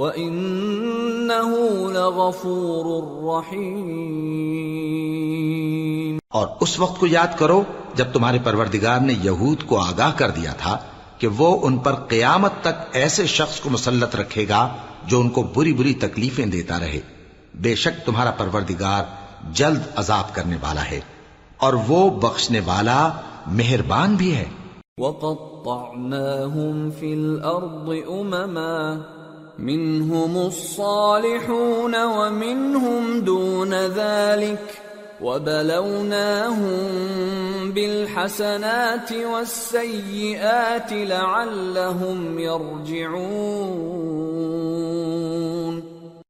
وانه لغفور رحيم اور اس وقت کو یاد کرو جب تمہارے پروردگار نے یہود کو آگاہ کر دیا تھا کہ وہ ان پر قیامت تک ایسے شخص کو مسلط رکھے گا جو ان کو بری بری تکلیفیں دیتا رہے۔ بے شک تمہارا پروردگار جلد عذاب کرنے والا ہے اور وہ بخشنے والا مہربان بھی ہے۔ وقطعناهم في الأرض أمما منهم الصالحون ومنهم دون ذلك وبلوناهم بالحسنات والسيئات لعلهم يرجعون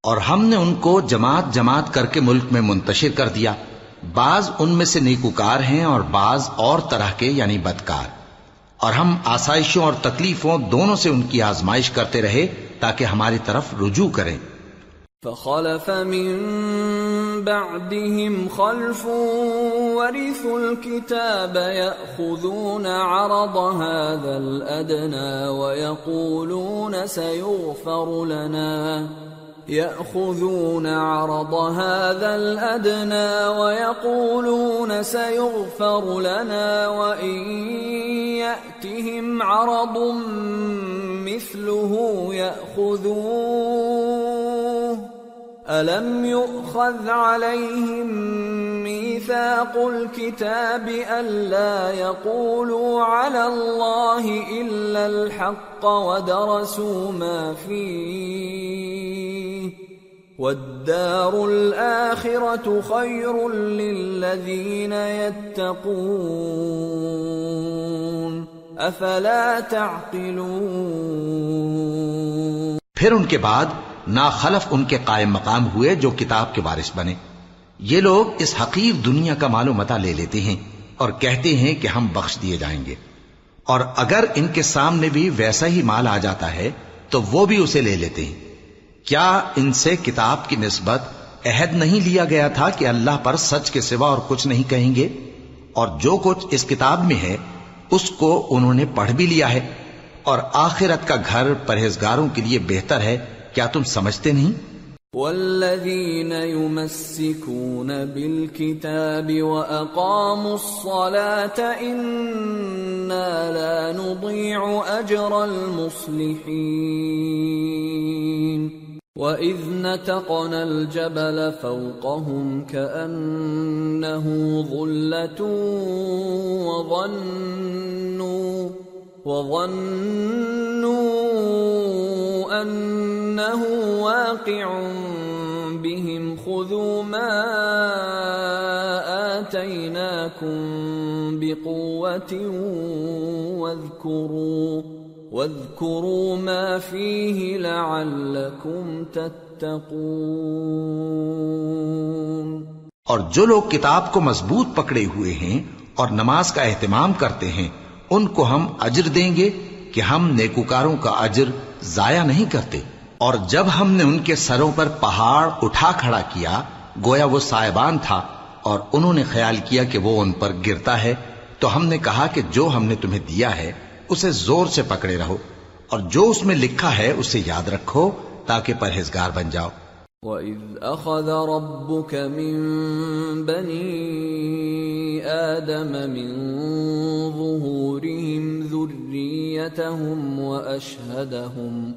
اور ہم نے ان کو جماعت جماعت کر کے ملک میں منتشر کر دیا۔ بعض ان میں سے نیکوکار ہیں اور بعض اور طرح کے یعنی بدکار۔ اور ہم آسائشوں اور تکلیفوں دونوں سے ان کی آزمائش کرتے رہے تاکہ ہماری طرف رجوع کریں۔ فخلف من بعدهم خلف ورثوا الكتاب يأخذون عرض هذا الأدنى ويقولون سيغفر لنا. يأخذون عرض هذا الأدنى ويقولون سيغفر لنا وإن يأتهم عرض مثله يأخذوه. ألم يؤخذ عليهم ميثاق الكتاب ألا يقولوا على الله إلا الحق ودرسوا ما فيه؟ والدار الآخرة خير للذين يتقون. أفلا تعقلون. پھر ان کے بعد ناخلف ان کے قائم مقام ہوئے جو کتاب کے وارث بنے. یہ لوگ اس حقیر دنیا کا مال و متا لے لیتے ہیں اور کہتے ہیں کہ ہم بخش دیے جائیں گے. اور اگر ان کے سامنے بھی ویسا ہی مال آ جاتا ہے تو وہ بھی اسے لے لیتے ہیں. کیا ان سے کتاب کی نسبت عہد نہیں لیا گیا تھا کہ اللہ پر سچ کے سوا اور کچھ نہیں کہیں گے؟ اور جو کچھ اس کتاب میں ہے، اس کو انہوں نے پڑھ بھی لیا ہے۔ اور آخرت کا گھر پرہیزگاروں کے لیے بہتر ہے، کیا تم سمجھتے نہیں؟ والذين يمسكون بالكتاب وأقاموا الصلاة إنا لا نضيع أجر المصلحين وإذ نتقنا الجبل فوقهم كأنه ظلة وظنوا وظنوا أنه واقع بهم خذوا ما آتيناكم بقوة واذكروا واذكروا ما فيه لعلكم تتقون اور جو لوگ کتاب کو مضبوط پکڑے ہوئے ہیں اور نماز کا اہتمام کرتے ہیں، ان کو ہم اجر دیں گے کہ ہم نیکوکاروں کا اجر ضائع نہیں کرتے۔ اور جب ہم نے ان کے سروں پر پہاڑ اٹھا کھڑا کیا، گویا وہ سائبان تھا اور انہوں نے خیال کیا کہ وہ ان پر گرتا ہے، تو ہم نے کہا کہ جو ہم نے تمہیں دیا ہے اسے زور سے پکڑے رہو اور جو اس میں لکھا ہے اسے یاد رکھو تاکہ پرہیزگار بن جاؤ۔ وَإِذْ أَخَذَ رَبُّكَ مِن بَنِي آدَمَ مِن ظُهُورِهِمْ ذُرِّيَّتَهُمْ وَأَشْهَدَهُمْ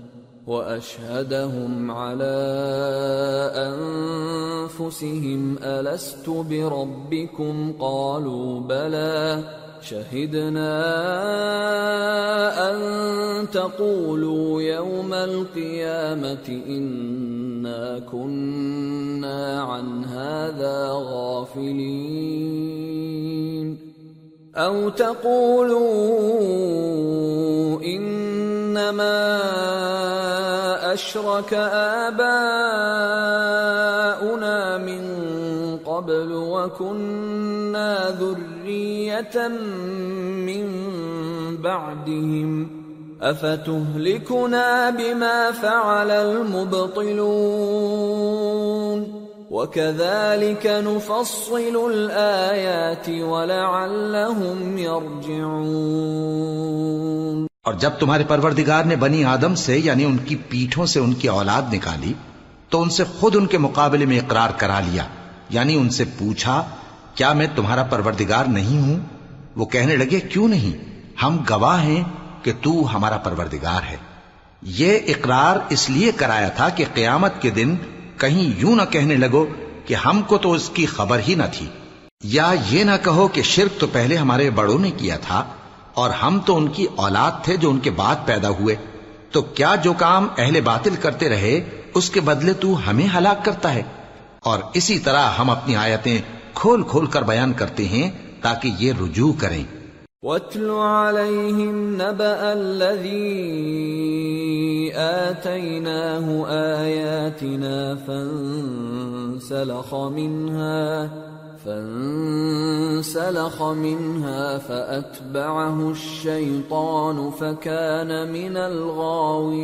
وَأَشْهَدَهُمْ عَلَىٰ أَنفُسِهِمْ أَلَسْتُ بِرَبِّكُمْ قَالُوا بَلَىٰ شَهِدْنَا أَن تَقُولُوا يَوْمَ الْقِيَامَةِ إِنَّا كُنَّا عَنْ هَٰذَا غَافِلِينَ. أَوْ تَقُولُوا إِنَّمَا أَشْرَكَ آبَاؤُنَا مِن قَبْلُ وَكُنَّا ذُرِّيَّةً مِّن بَعْدِهِمْ ۖ أَفَتُهْلِكُنَا بِمَا فَعَلَ الْمُبْطِلُونَ وَكَذَلِكَ نُفَصِّلُ الْآيَاتِ وَلَعَلَّهُمْ يَرْجِعُونَ اور جب تمہارے پروردگار نے بنی آدم سے یعنی ان کی پیٹھوں سے ان کی اولاد نکالی تو ان سے خود ان کے مقابلے میں اقرار کرا لیا۔ یعنی ان سے پوچھا، کیا میں تمہارا پروردگار نہیں ہوں؟ وہ کہنے لگے، کیوں نہیں؟ ہم گواہ ہیں کہ تو ہمارا پروردگار ہے. یہ اقرار اس لیے کرایا تھا کہ قیامت کے دن کہیں یوں نہ کہنے لگو کہ ہم کو تو اس کی خبر ہی نہ تھی۔ یا یہ نہ کہو کہ شرک تو پہلے ہمارے بڑوں نے کیا تھا اور ہم تو ان کی اولاد تھے جو ان کے بعد پیدا ہوئے۔ تو کیا جو کام اہل باطل کرتے رہے، اس کے بدلے تو ہمیں ہلاک کرتا ہے؟ اور اسی طرح ہم اپنی آیتیں کھول کھول کر بیان کرتے ہیں تاکہ یہ رجوع کریں۔ واتل عليهم نبأ الذي آتيناه آياتنا فانسلخ منها فانسلخ منها فأتبعه الشيطان فكان من الغاوين۔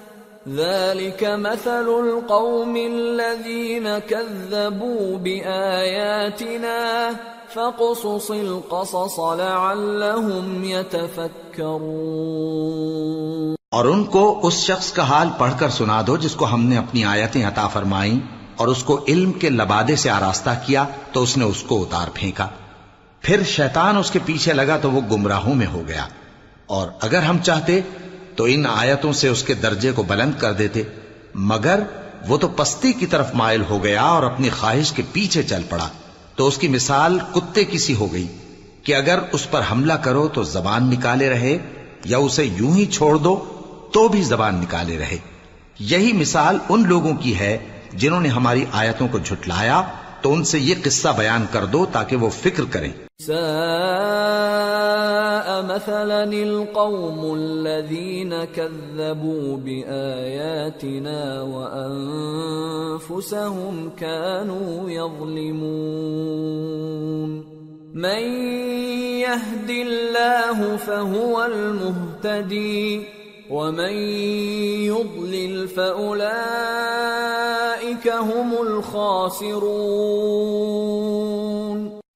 ذلك مثل القوم الذين كذبوا بآياتنا فقصص القصص لعلهم يتفكرون اور ان کو اس شخص کا حال پڑھ کر سنا دو جس کو ہم نے اپنی آیتیں عطا فرمائیں اور اس کو علم کے لبادے سے آراستہ کیا تو اس نے اس کو اتار پھینکا۔ پھر شیطان اس کے پیچھے لگا تو وہ گمراہوں میں ہو گیا۔ اور اگر ہم چاہتے تو ان آیتوں سے اس کے درجے کو بلند کر دیتے، مگر وہ تو پستی کی طرف مائل ہو گیا اور اپنی خواہش کے پیچھے چل پڑا۔ تو اس کی مثال کتے کی سی ہو گئی کہ اگر اس پر حملہ کرو تو زبان نکالے رہے، یا اسے یوں ہی چھوڑ دو تو بھی زبان نکالے رہے۔ یہی مثال ان لوگوں کی ہے جنہوں نے ہماری آیتوں کو جھٹلایا، تو ان سے یہ قصہ بیان کر دو تاکہ وہ فکر کریں۔ مثلا القوم الذين كذبوا بآياتنا وأنفسهم كانوا يظلمون. من يهد الله فهو المهتدي ومن يضلل فأولئك هم الخاسرون.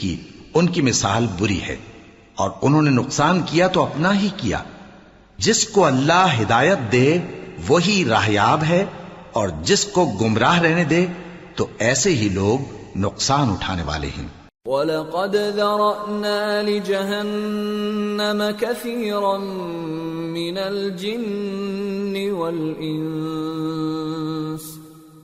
کی ان کی مثال بری ہے اور انہوں نے نقصان کیا تو اپنا ہی کیا۔ جس کو اللہ ہدایت دے، وہی راہیاب ہے، اور جس کو گمراہ رہنے دے، تو ایسے ہی لوگ نقصان اٹھانے والے ہیں۔ وَلَقَدْ ذَرَأْنَا لِجَهَنَّمَ كَثِيرًا مِنَ الْجِنِّ وَالْإِنسِ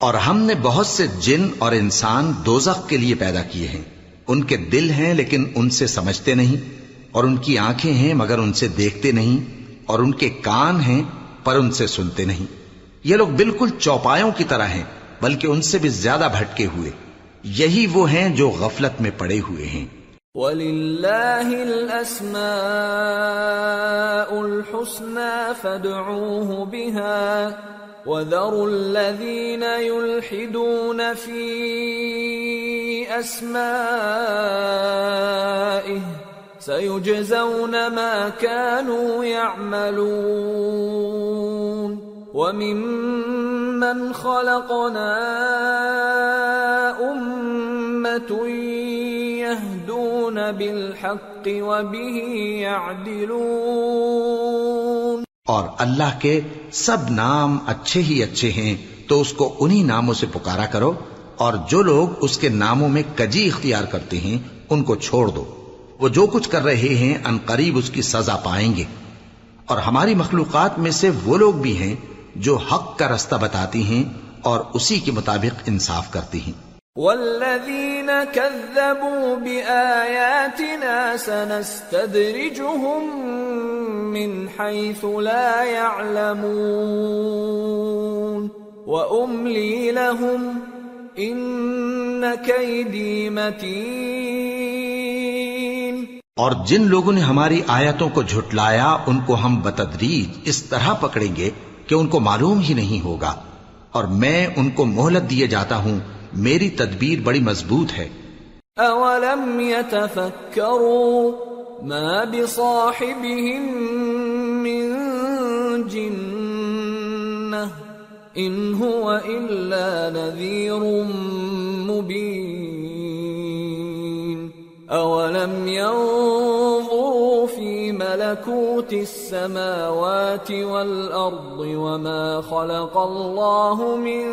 اور ہم نے بہت سے جن اور انسان دوزخ کے لیے پیدا کیے ہیں۔ ان کے دل ہیں لیکن ان سے سمجھتے نہیں، اور ان کی آنکھیں ہیں مگر ان سے دیکھتے نہیں، اور ان کے کان ہیں پر ان سے سنتے نہیں۔ یہ لوگ بالکل چوپایوں کی طرح ہیں، بلکہ ان سے بھی زیادہ بھٹکے ہوئے۔ یہی وہ ہیں جو غفلت میں پڑے ہوئے ہیں۔ وَلِلَّهِ الْأَسْمَاءُ الْحُسْنَى فَادْعُوهُ بِهَا وَذَرُوا الَّذِينَ يُلْحِدُونَ فِي أَسْمَائِهِ سَيُجْزَوْنَ مَا كَانُوا يَعْمَلُونَ وَمِمَّنْ خَلَقْنَا أُمَّةٌ يَهْدُونَ بِالْحَقِّ وَبِهِ يَعْدِلُونَ اور اللہ کے سب نام اچھے ہی اچھے ہیں، تو اس کو انہی ناموں سے پکارا کرو اور جو لوگ اس کے ناموں میں کجی اختیار کرتے ہیں، ان کو چھوڑ دو۔ وہ جو کچھ کر رہے ہیں، ان قریب اس کی سزا پائیں گے۔ اور ہماری مخلوقات میں سے وہ لوگ بھی ہیں جو حق کا رستہ بتاتی ہیں اور اسی کے مطابق انصاف کرتی ہیں۔ والذين كذبوا بآياتنا سنستدرجهم من حيث لا يعلمون وأملي لهم إن كيدي متين اور جن لوگوں نے ہماری آیتوں کو جھٹلایا، ان کو ہم بتدریج اس طرح پکڑیں گے کہ ان کو معلوم ہی نہیں ہوگا۔ اور میں ان کو مہلت دیے جاتا ہوں میری تدبیر بڑی مضبوط ہے۔ اولم يتفكروا ما بصاحبهم من جنة ان هو الا نذير مبين اولم ينظروا ملكوت السماوات والأرض وما خلق الله من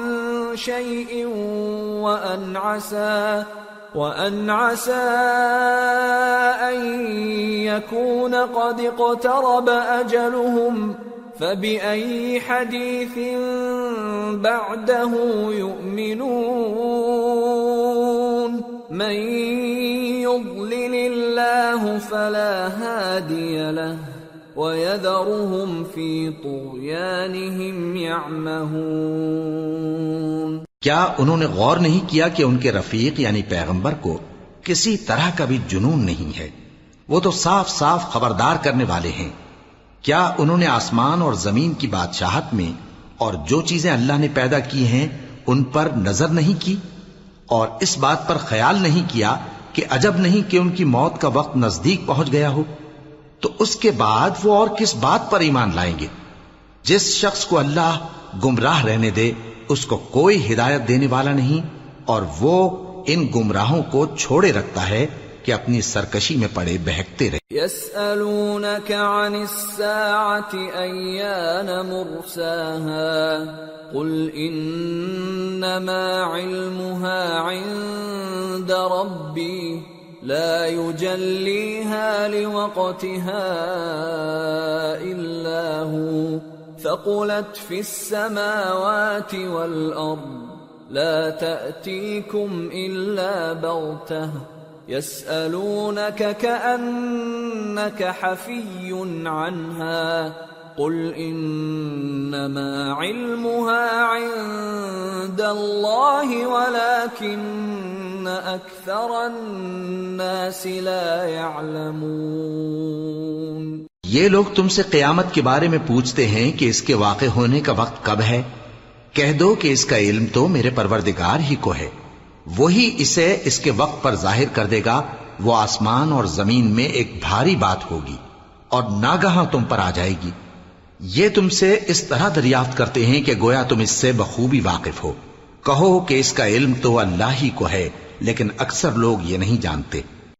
شيء وأن عسى وأن عسى أن يكون قد اقترب أجلهم. فبأي حديث بعده يؤمنون؟ من الله فلا هادي له ويذرهم في طغيانهم يعمهون کیا انہوں نے غور نہیں کیا کہ ان کے رفیق یعنی پیغمبر کو کسی طرح کا بھی جنون نہیں ہے؟ وہ تو صاف صاف خبردار کرنے والے ہیں۔ کیا انہوں نے آسمان اور زمین کی بادشاہت میں اور جو چیزیں اللہ نے پیدا کی ہیں، ان پر نظر نہیں کی؟ اور اس بات پر خیال نہیں کیا کہ عجب نہیں کہ ان کی موت کا وقت نزدیک پہنچ گیا ہو، تو اس کے بعد وہ اور کس بات پر ایمان لائیں گے؟ جس شخص کو اللہ گمراہ رہنے دے، اس کو کوئی ہدایت دینے والا نہیں، اور وہ ان گمراہوں کو چھوڑے رکھتا ہے کہ اپنی سرکشی میں پڑے بہکتے رہے يسألونك عن الساعة أيان مرساها؟ قل إنما علمها عند ربي لا يجليها لوقتها إلا هو. ثقلت في السماوات والأرض لا تأتيكم إلا بغتة. يسألونك كأنك حفي عنها قل إنما علمها عند الله ولكن أكثر الناس لا يعلمون یہ لوگ تم سے قیامت کے بارے میں پوچھتے ہیں کہ اس کے واقع ہونے کا وقت کب ہے؟ کہہ دو کہ اس کا علم تو میرے پروردگار ہی کو ہے۔ وہی اسے اس کے وقت پر ظاہر کر دے گا، وہ آسمان اور زمین میں ایک بھاری بات ہوگی اور ناگہاں تم پر آ جائے گی۔ یہ تم سے اس طرح دریافت کرتے ہیں کہ گویا تم اس سے بخوبی واقف ہو۔ کہو کہ اس کا علم تو اللہ ہی کو ہے، لیکن اکثر لوگ یہ نہیں جانتے۔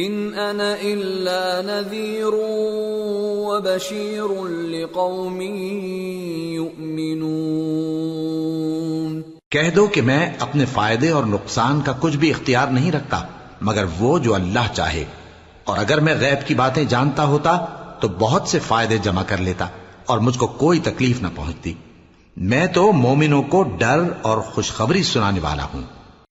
ان انا الا نذير وبشير لقوم يؤمنون. کہہ دو کہ میں اپنے فائدے اور نقصان کا کچھ بھی اختیار نہیں رکھتا، مگر وہ جو اللہ چاہے۔ اور اگر میں غیب کی باتیں جانتا ہوتا، تو بہت سے فائدے جمع کر لیتا اور مجھ کو کوئی تکلیف نہ پہنچتی۔ میں تو مومنوں کو ڈر اور خوشخبری سنانے والا ہوں۔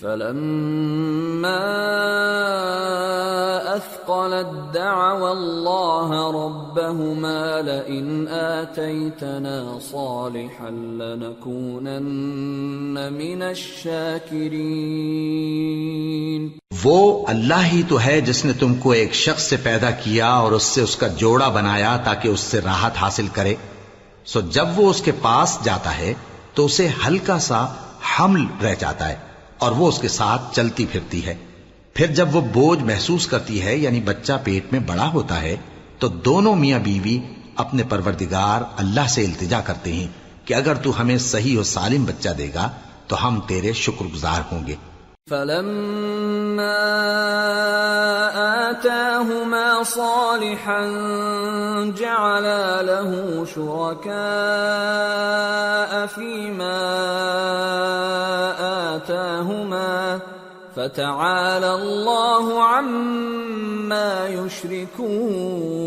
فلما أثقلت دعوى الله ربهما لئن آتيتنا صالحا لنكونن من الشاكرين. وہ اللہ ہی تو ہے جس نے تم کو ایک شخص سے پیدا کیا اور اس سے اس کا جوڑا بنایا تاکہ اس سے راحت حاصل کرے۔ سو جب وہ اس کے پاس جاتا ہے تو اسے ہلکا سا حمل رہ جاتا ہے۔ اور وہ اس کے ساتھ چلتی پھرتی ہے۔ پھر جب وہ بوجھ محسوس کرتی ہے یعنی بچہ پیٹ میں بڑا ہوتا ہے، تو دونوں میاں بیوی اپنے پروردگار اللہ سے التجا کرتے ہیں کہ اگر تو ہمیں صحیح و سالم بچہ دے گا، تو ہم تیرے شکر گزار ہوں گے۔ فلما آتاهما صالحا جعلا له شركاء فيما آتاهما فتعالى الله عما يشركون.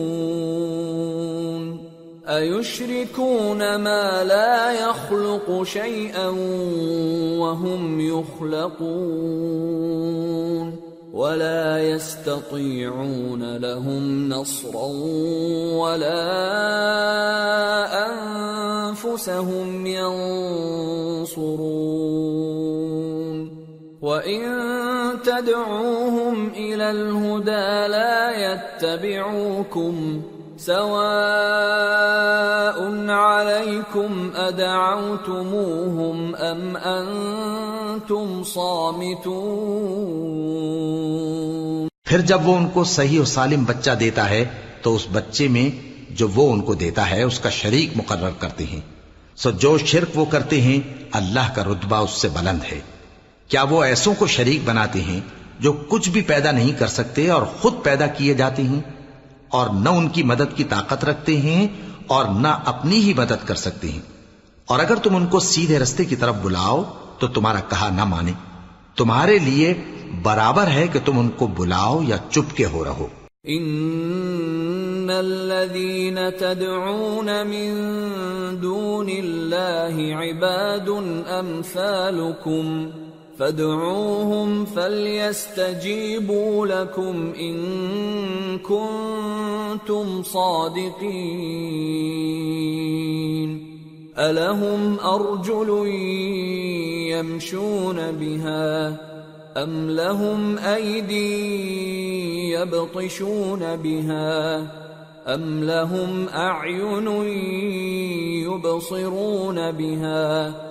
أيشركون ما لا يخلق شيئا وهم يخلقون. ولا يستطيعون لهم نصرا ولا أنفسهم ينصرون. وإن تدعوهم إلى الهدى لا يتبعوكم. سواء عليكم ادعوتموهم ام انتم صامتون پھر جب وہ ان کو صحیح و سالم بچہ دیتا ہے، تو اس بچے میں جو وہ ان کو دیتا ہے، اس کا شریک مقرر کرتے ہیں۔ سو جو شرک وہ کرتے ہیں، اللہ کا رتبہ اس سے بلند ہے۔ کیا وہ ایسوں کو شریک بناتے ہیں جو کچھ بھی پیدا نہیں کر سکتے اور خود پیدا کیے جاتے ہیں؟ اور نہ ان کی مدد کی طاقت رکھتے ہیں اور نہ اپنی ہی مدد کر سکتے ہیں۔ اور اگر تم ان کو سیدھے رستے کی طرف بلاؤ، تو تمہارا کہا نہ مانے۔ تمہارے لیے برابر ہے کہ تم ان کو بلاؤ یا چپ کے ہو رہو۔ ان الذين تدعون من دون الله عباد امثالكم فادعوهم فليستجيبوا لكم إن كنتم صادقين. ألهم أرجل يمشون بها أم لهم أيدي يبطشون بها أم لهم أعين يبصرون بها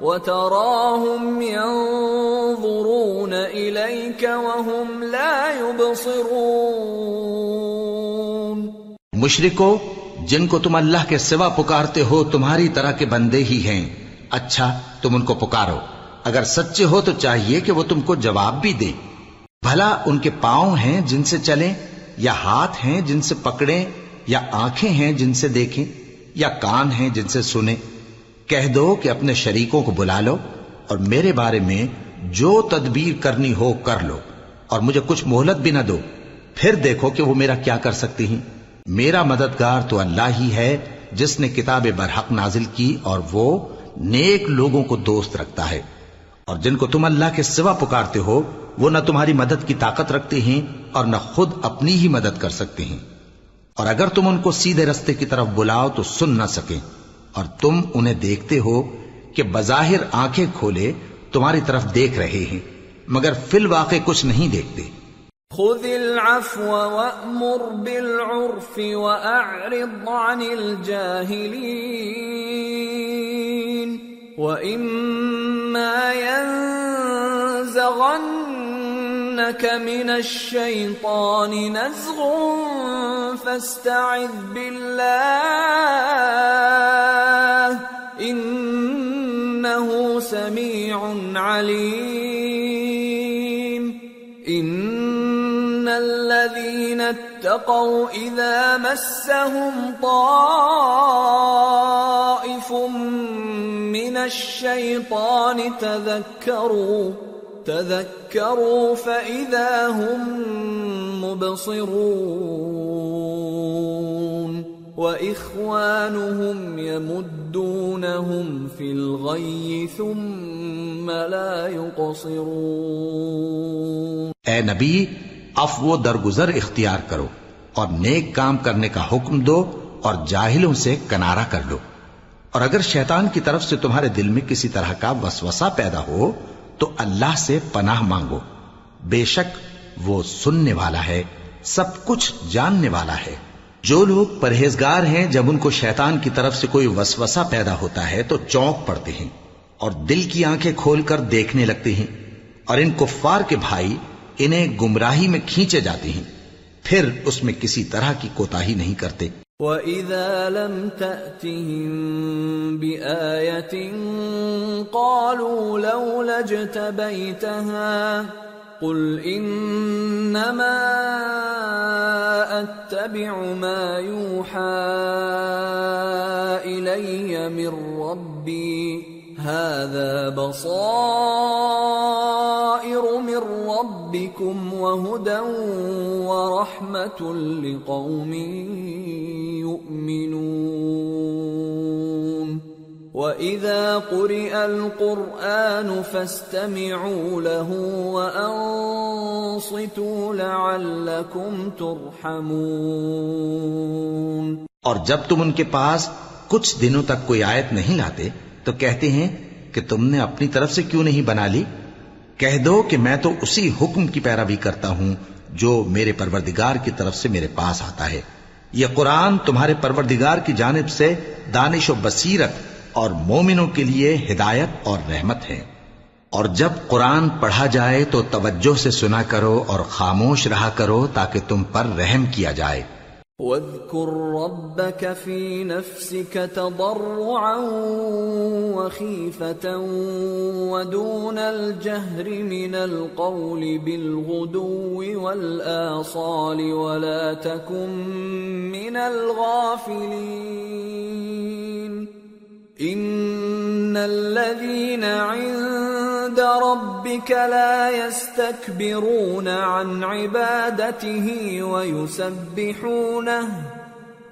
وتراهم ينظرون إليك وهم لا يبصرون. مشرکو، جن کو تم اللہ کے سوا پکارتے ہو، تمہاری طرح کے بندے ہی ہیں۔ اچھا تم ان کو پکارو۔ اگر سچے ہو تو چاہیے کہ وہ تم کو جواب بھی دے۔ بھلا ان کے پاؤں ہیں جن سے چلیں، یا ہاتھ ہیں جن سے پکڑیں، یا آنکھیں ہیں جن سے دیکھیں، یا کان ہیں جن سے سنیں۔ کہہ دو کہ اپنے شریکوں کو بلا لو اور میرے بارے میں جو تدبیر کرنی ہو کر لو اور مجھے کچھ مہلت بھی نہ دو۔ پھر دیکھو کہ وہ میرا کیا کر سکتی ہیں۔ میرا مددگار تو اللہ ہی ہے جس نے کتاب برحق نازل کی اور وہ نیک لوگوں کو دوست رکھتا ہے۔ اور جن کو تم اللہ کے سوا پکارتے ہو، وہ نہ تمہاری مدد کی طاقت رکھتے ہیں اور نہ خود اپنی ہی مدد کر سکتے ہیں۔ اور اگر تم ان کو سیدھے رستے کی طرف بلاؤ تو سن نہ سکیں۔ اور تم انہیں دیکھتے ہو کہ بظاہر آنکھیں کھولے تمہاری طرف دیکھ رہے ہیں، مگر فی الواقع کچھ نہیں دیکھتے۔ خذ العفو وأمر بالعرف وأعرض عن الجاهلين وإما ينزغنك من الشيطان نزغ فاستعذ بالله سميع عليم. إن واتقوا إذا مسهم طائف من الشيطان تذكروا تذكروا فإذا هم مبصرون وإخوانهم يمدونهم في الغي ثم لا يقصرون اے نبی افو درگزر اختیار کرو اور نیک کام کرنے کا حکم دو اور جاہلوں سے کنارہ کر لو۔ اور اگر شیطان کی طرف سے تمہارے دل میں کسی طرح کا وسوسہ پیدا ہو تو اللہ سے پناہ مانگو۔ بے شک وہ سننے والا ہے، سب کچھ جاننے والا ہے۔ جو لوگ پرہیزگار ہیں، جب ان کو شیطان کی طرف سے کوئی وسوسہ پیدا ہوتا ہے تو چونک پڑتے ہیں اور دل کی آنکھیں کھول کر دیکھنے لگتے ہیں۔ اور ان کفار کے بھائی انہیں گمراہی میں کھینچے جاتے ہیں۔ پھر اس میں کسی طرح کی کوتاہی نہیں کرتے۔ وَإِذَا لَمْ تَأْتِهِمْ بِآيَةٍ قَالُوا لَوْلَا اجْتَبَيْتَهَا قل انما اتبع ما يوحى الي من ربي هذا بصائر من ربكم وهدى ورحمة لقوم يؤمنون. وإذا قرئ القرآن فاستمعوا له وأنصتوا لعلكم ترحمون. اور جب تم ان کے پاس کچھ دنوں تک کوئی آیت نہیں لاتے تو کہتے ہیں کہ تم نے اپنی طرف سے کیوں نہیں بنا لی؟ کہہ دو کہ میں تو اسی حکم کی پیروی کرتا ہوں جو میرے پروردگار کی طرف سے میرے پاس آتا ہے۔ یہ قرآن تمہارے پروردگار کی جانب سے دانش و بصیرت اور مومنوں کے لیے ہدایت اور رحمت ہے۔ اور جب قرآن پڑھا جائے تو توجہ سے سنا کرو اور خاموش رہا کرو تاکہ تم پر رحم کیا جائے۔ وَاذْكُرْ رَبَّكَ فِي نَفْسِكَ تَضَرُّعًا وَخِيفَةً وَدُونَ الْجَهْرِ مِنَ الْقَوْلِ بِالْغُدُوِّ وَالْآصَالِ وَلَا تَكُن مِّنَ الْغَافِلِينَ إن الذين عند ربك لا يستكبرون عن عبادته ويسبحونه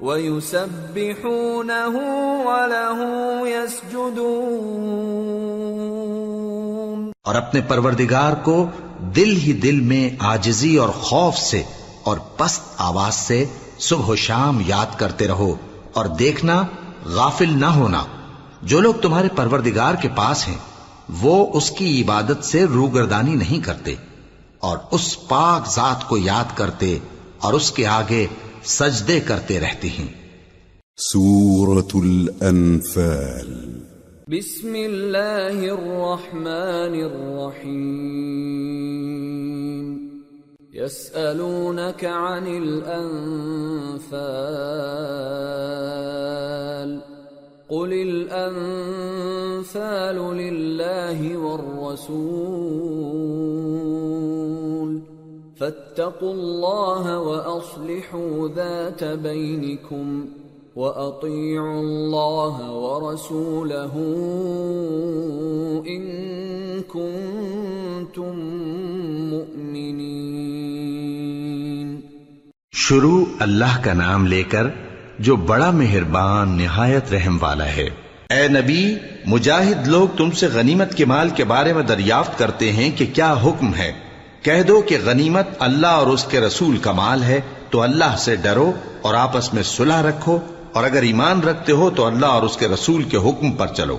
ويسبحونه وله يسجدون. اور اپنے پروردگار کو دل ہی دل میں آجزی اور خوف سے اور پست آواز سے صبح و شام یاد کرتے رہو اور دیکھنا غافل نہ ہونا جو لوگ تمہارے پروردگار کے پاس ہیں۔ وہ اس کی عبادت سے روگردانی نہیں کرتے اور اس پاک ذات کو یاد کرتے اور اس کے آگے سجدے کرتے رہتے ہیں۔ سورة الانفال بسم اللہ الرحمن الرحیم۔ يسألونك عن الانفال قل الانفال لله والرسول فاتقوا الله واصلحوا ذات بينكم واطيعوا الله ورسوله ان كنتم مؤمنين شروع اللہ کا نام لے کر جو بڑا مہربان، نہایت رحم والا ہے۔ اے نبی، مجاہد لوگ تم سے غنیمت کے مال کے بارے میں دریافت کرتے ہیں کہ کیا حکم ہے۔ کہہ دو کہ غنیمت اللہ اور اس کے رسول کا مال ہے، تو اللہ سے ڈرو اور آپس میں صلح رکھو۔ اور اگر ایمان رکھتے ہو، تو اللہ اور اس کے رسول کے حکم پر چلو۔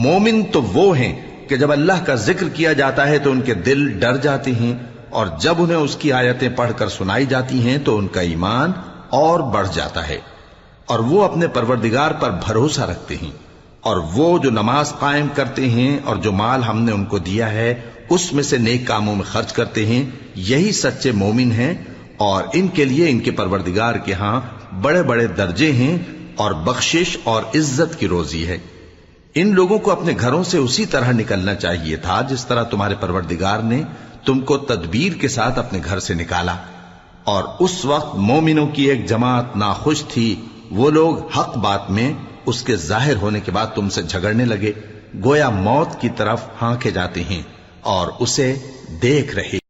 مومن تو وہ ہیں کہ جب اللہ کا ذکر کیا جاتا ہے تو ان کے دل ڈر جاتے ہیں، اور جب انہیں اس کی آیتیں پڑھ کر سنائی جاتی ہیں تو ان کا ایمان اور بڑھ جاتا ہے۔ اور وہ اپنے پروردگار پر بھروسہ رکھتے ہیں۔ اور وہ جو نماز قائم کرتے ہیں اور جو مال ہم نے ان کو دیا ہے، اس میں سے نیک کاموں میں خرچ کرتے ہیں۔ یہی سچے مومن ہیں۔ اور ان کے لیے ان کے پروردگار کے ہاں بڑے بڑے درجے ہیں اور بخشش اور عزت کی روزی ہے۔ ان لوگوں کو اپنے گھروں سے اسی طرح نکلنا چاہیے تھا جس طرح تمہارے پروردگار نے تم کو تدبیر کے ساتھ اپنے گھر سے نکالا۔ اور اس وقت مومنوں کی ایک جماعت ناخوش تھی۔ وہ لوگ حق بات میں اس کے ظاہر ہونے کے بعد تم سے جھگڑنے لگے۔ گویا موت کی طرف ہانکے جاتے ہیں اور اسے دیکھ رہے۔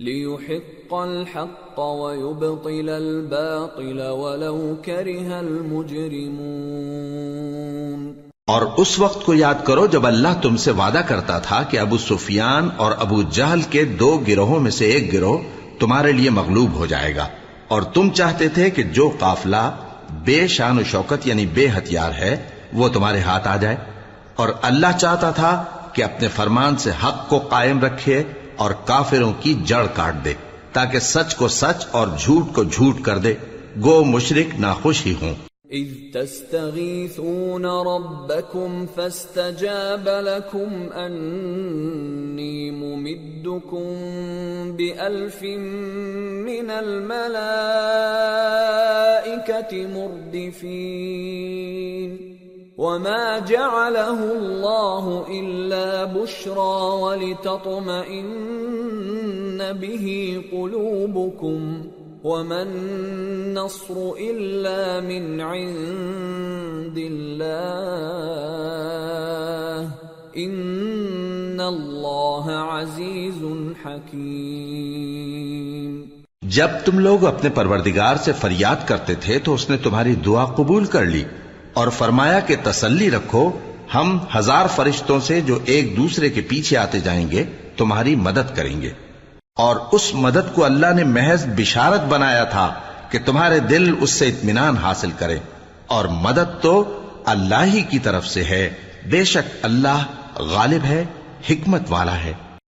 ليحق الحق ويبطل الباطل ولو كره المجرمون اور اس وقت کو یاد کرو جب اللہ تم سے وعدہ کرتا تھا کہ ابو سفیان اور ابو جہل کے دو گروہوں میں سے ایک گروہ تمہارے لیے مغلوب ہو جائے گا۔ اور تم چاہتے تھے کہ جو قافلہ بے شان و شوکت یعنی بے ہتھیار ہے، وہ تمہارے ہاتھ آ جائے۔ اور اللہ چاہتا تھا کہ اپنے فرمان سے حق کو قائم رکھے اور کافروں کی جڑ کاٹ دے، تاکہ سچ کو سچ اور جھوٹ کو جھوٹ کر دے۔ گو مشرک ناخوش ہی ہوں۔ اذ تستغيثون ربكم فاستجاب لكم اني ممدكم بألف من الملائكة مردفين وما جعله الله الا بشرى ولتطمئن به قلوبكم وما النصر الا من عند الله ان الله عزيز حكيم جب تم لوگ اپنے پروردگار سے فریاد کرتے تھے تو اس نے تمہاری دعا قبول کر لی۔ اور فرمایا کہ تسلی رکھو، ہم ہزار فرشتوں سے جو ایک دوسرے کے پیچھے آتے جائیں گے، تمہاری مدد کریں گے۔ اور اس مدد کو اللہ نے محض بشارت بنایا تھا کہ تمہارے دل اس سے اطمینان حاصل کرے۔ اور مدد تو اللہ ہی کی طرف سے ہے۔ بے شک اللہ غالب ہے، حکمت والا ہے۔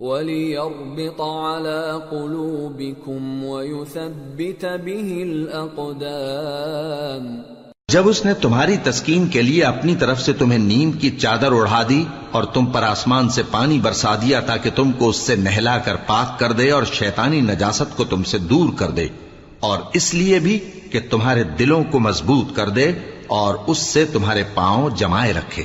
وَلِيَرْبِطَ عَلَى قُلُوبِكُمْ وَيُثَبِّتَ بِهِ الْأَقْدَامِ جب اس نے تمہاری تسکین کے لیے اپنی طرف سے تمہیں نیند کی چادر اڑھا دی اور تم پر آسمان سے پانی برسا دیا تاکہ تم کو اس سے نہلا کر پاک کر دے اور شیطانی نجاست کو تم سے دور کر دے، اور اس لیے بھی کہ تمہارے دلوں کو مضبوط کر دے اور اس سے تمہارے پاؤں جمائے رکھے۔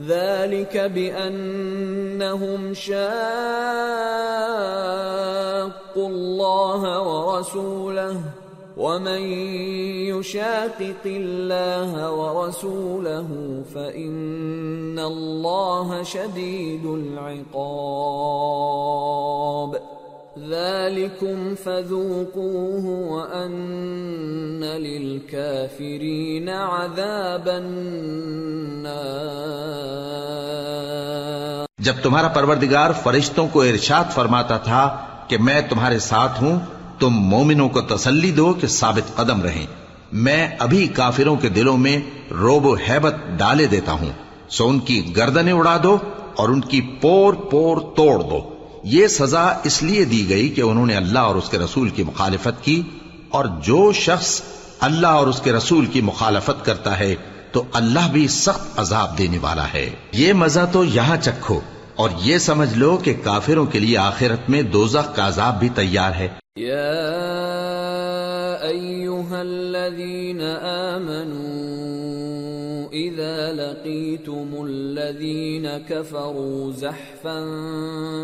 ذلك بأنهم شاقوا الله ورسوله ومن يشاقق الله ورسوله فإن الله شديد العقاب ذلكم فذوقوه وأن للكافرين عذاب النار جب تمہارا پروردگار فرشتوں کو ارشاد فرماتا تھا کہ میں تمہارے ساتھ ہوں، تم مومنوں کو تسلی دو کہ ثابت قدم رہیں۔ میں ابھی کافروں کے دلوں میں روب و حیبت ڈالے دیتا ہوں۔ سو ان کی گردنیں اڑا دو اور ان کی پور پور توڑ دو۔ یہ سزا اس لیے دی گئی کہ انہوں نے اللہ اور اس کے رسول کی مخالفت کی اور جو شخص اللہ اور اس کے رسول کی مخالفت کرتا ہے تو اللہ بھی سخت عذاب دینے والا ہے۔ یہ مزہ تو یہاں چکھو اور یہ سمجھ لو کہ کافروں کے لیے آخرت میں دوزخ کا عذاب بھی تیار ہے۔ يا إذا لقيتم الذين كفروا زحفا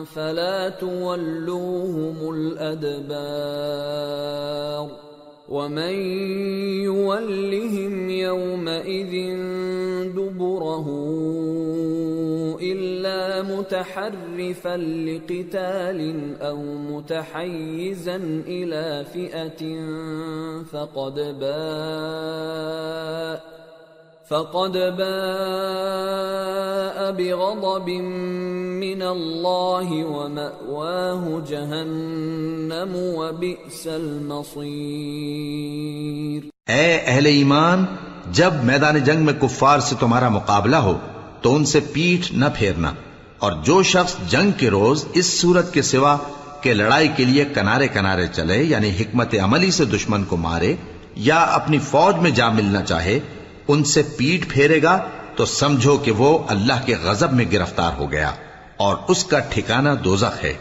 فلا تولوهم الأدبار ومن يولهم يومئذ دبره إلا متحرفا لقتال أو متحيزا إلى فئة فقد باء فقد باء بغضب من الله ومأواه جهنم وبئس المصير اے اہل ایمان، جب میدان جنگ میں کفار سے تمہارا مقابلہ ہو، تو ان سے پیٹھ نہ پھیرنا۔ اور جو شخص جنگ کے روز اس صورت کے سوا کہ لڑائی کے لیے کنارے کنارے چلے یعنی حکمت عملی سے دشمن کو مارے یا اپنی فوج میں جا ملنا چاہے ان سے پیٹ پھیرے گا تو سمجھو کہ وہ اللہ کے غضب میں گرفتار ہو گیا اور اس کا ٹھکانہ دوزخ ہے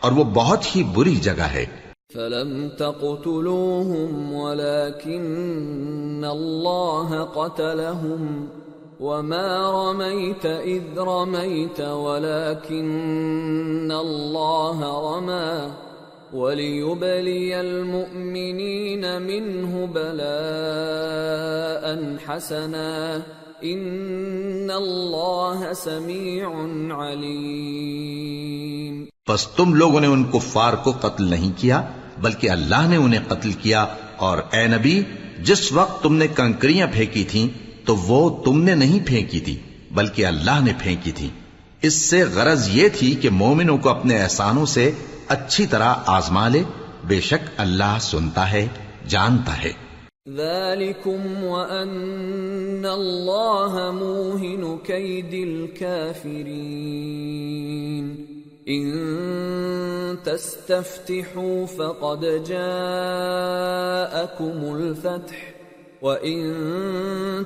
اور وہ بہت ہی بری جگہ ہے۔ فلم تقتلوهم ولكن الله قتلهم وما رميت إذ رميت ولكن الله رمى وليبلي المؤمنين منه بلاء حسنا إن الله سميع عليم پس تم لوگوں نے ان کفار کو قتل نہیں کیا، بلکہ اللہ نے انہیں قتل کیا۔ اور اے نبی، جس وقت تم نے کنکریاں پھینکی تھیں، تو وہ تم نے نہیں پھینکی تھی، بلکہ اللہ نے پھینکی تھی۔ اس سے غرض یہ تھی کہ مومنوں کو اپنے احسانوں سے اچھی طرح آزما لے۔ بے شک اللہ سنتا ہے، جانتا ہے۔ ذلكم وأن الله موهن كيد الكافرين۔ إن تستفتحوا فقد جاءكم الفتح، وإن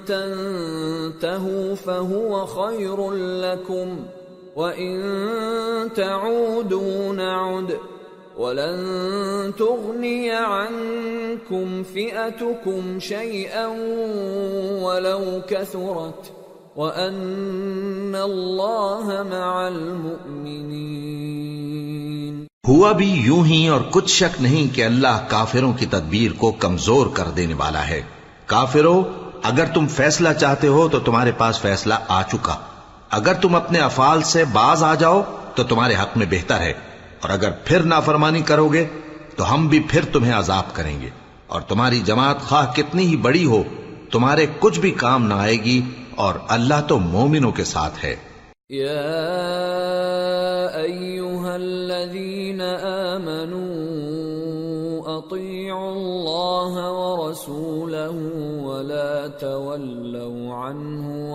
تنتهوا فهو خير لكم۔ وإن تعودوا نعد ولن تغني عنكم فئتكم شيئا ولو كثرت وأن الله مع المؤمنين ہوا بھی یوں ہی اور کچھ شک نہیں کہ اللہ کافروں کی تدبیر کو کمزور کر دینے والا ہے۔ کافروں اگر تم فیصلہ چاہتے ہو تو تمہارے پاس فیصلہ آ چکا۔ اگر تم اپنے افعال سے باز آ جاؤ تو تمہارے حق میں بہتر ہے اور اگر پھر نافرمانی کرو گے تو ہم بھی پھر تمہیں عذاب کریں گے اور تمہاری جماعت خواہ کتنی ہی بڑی ہو، تمہارے کچھ بھی کام نہ آئے گی اور اللہ تو مومنوں کے ساتھ ہے۔ يا أيها الذين آمنوا أطيعوا الله ورسوله ولا تولوا عنه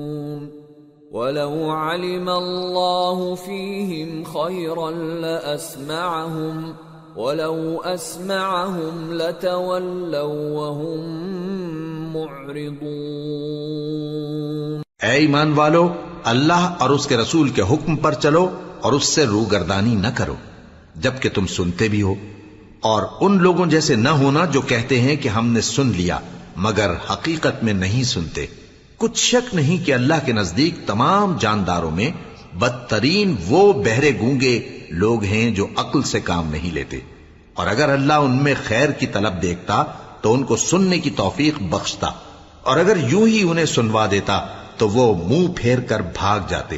ولو علم الله فيهم خيرا لاسمعهم ولو اسمعهم لتولوا وهم معرضون اے ایمان والو، اللہ اور اس کے رسول کے حکم پر چلو اور اس سے روگردانی نہ کرو، جبکہ تم سنتے بھی ہو۔ اور ان لوگوں جیسے نہ ہونا جو کہتے ہیں کہ ہم نے سن لیا، مگر حقیقت میں نہیں سنتے۔ کچھ شک نہیں کہ اللہ کے نزدیک تمام جانداروں میں بدترین وہ بہرے گونگے لوگ ہیں جو عقل سے کام نہیں لیتے۔ اور اگر اللہ ان میں خیر کی طلب دیکھتا، تو ان کو سننے کی توفیق بخشتا۔ اور اگر یوں ہی انہیں سنوا دیتا، تو وہ منہ پھیر کر بھاگ جاتے۔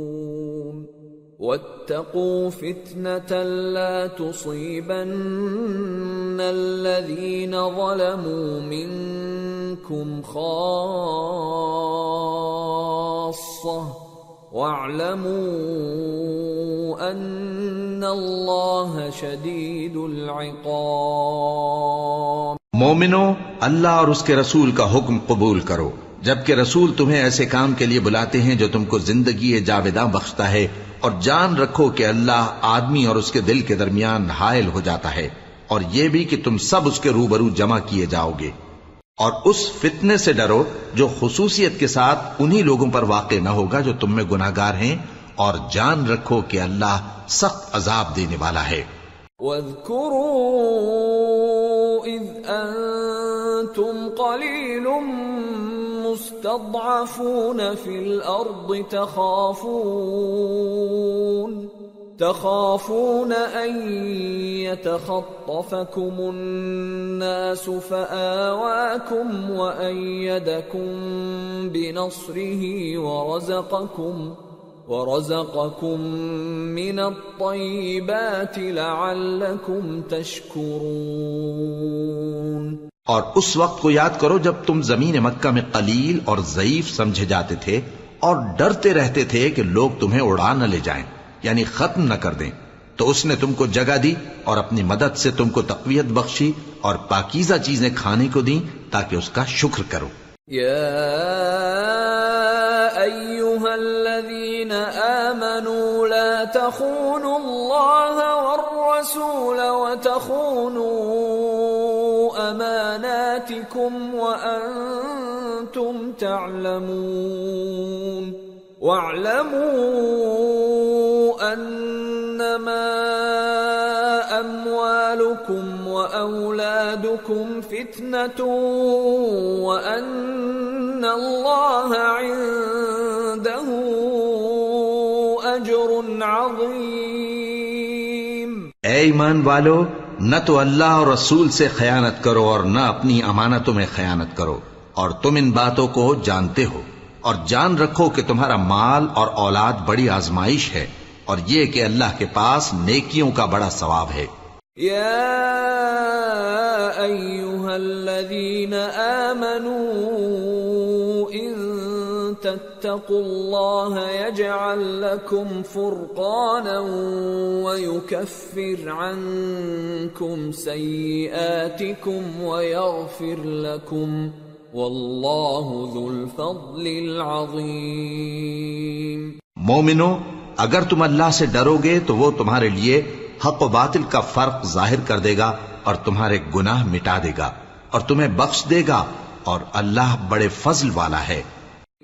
واتقوا فتنة لا تصيبن الذين ظلموا منكم خاصة واعلموا أن الله شديد العقاب. مومنو، اللہ اور اس کے رسول کا حکم قبول کرو۔ جبکہ رسول تمہیں ایسے کام کے لیے بلاتے ہیں جو تم کو زندگی جاویداں بخشتا ہے اور جان رکھو کہ اللہ آدمی اور اس کے دل کے درمیان حائل ہو جاتا ہے اور یہ بھی کہ تم سب اس کے روبرو جمع کیے جاؤ گے۔ اور اس فتنے سے ڈرو جو خصوصیت کے ساتھ انہی لوگوں پر واقع نہ ہوگا جو تم میں گناہگار ہیں اور جان رکھو کہ اللہ سخت عذاب دینے والا ہے۔ واذكروا إذ أنتم قليل مستضعفون في الأرض تخافون تخافون أن يتخطفكم الناس فآواكم وأيدكم بنصره ورزقكم ورزقكم من الطيبات لعلكم تشكرون. اور اس وقت کو یاد کرو جب تم زمین مکہ میں قلیل اور ضعیف سمجھے جاتے تھے اور ڈرتے رہتے تھے کہ لوگ تمہیں اڑا نہ لے جائیں یعنی ختم نہ کر دیں۔ تو اس نے تم کو جگہ دی اور اپنی مدد سے تم کو تقویت بخشی اور پاکیزہ چیزیں کھانے کو دیں تاکہ اس کا شکر کرو۔ يا ايها الذين امنوا لا تخونوا الله والرسول وتخونوا لكم وأنتم تعلمون. واعلموا أنما أموالكم وأولادكم فتنة وأن الله عنده أجر عظيم. أي من والو نہ تو اللہ اور رسول سے خیانت کرو اور نہ اپنی امانتوں میں خیانت کرو، اور تم ان باتوں کو جانتے ہو۔ اور جان رکھو کہ تمہارا مال اور اولاد بڑی آزمائش ہے، اور یہ کہ اللہ کے پاس نیکیوں کا بڑا ثواب ہے۔ يا ايها الذين تتقوا الله يجعل لكم فرقانا ويكفر عنكم سيئاتكم ويغفر لكم والله ذو الفضل العظيم مومنو، اگر تم اللہ سے ڈرو گے تو وہ تمہارے لیے حق و باطل کا فرق ظاہر کر دے گا اور تمہارے گناہ مٹا دے گا اور تمہیں بخش دے گا اور اللہ بڑے فضل والا ہے۔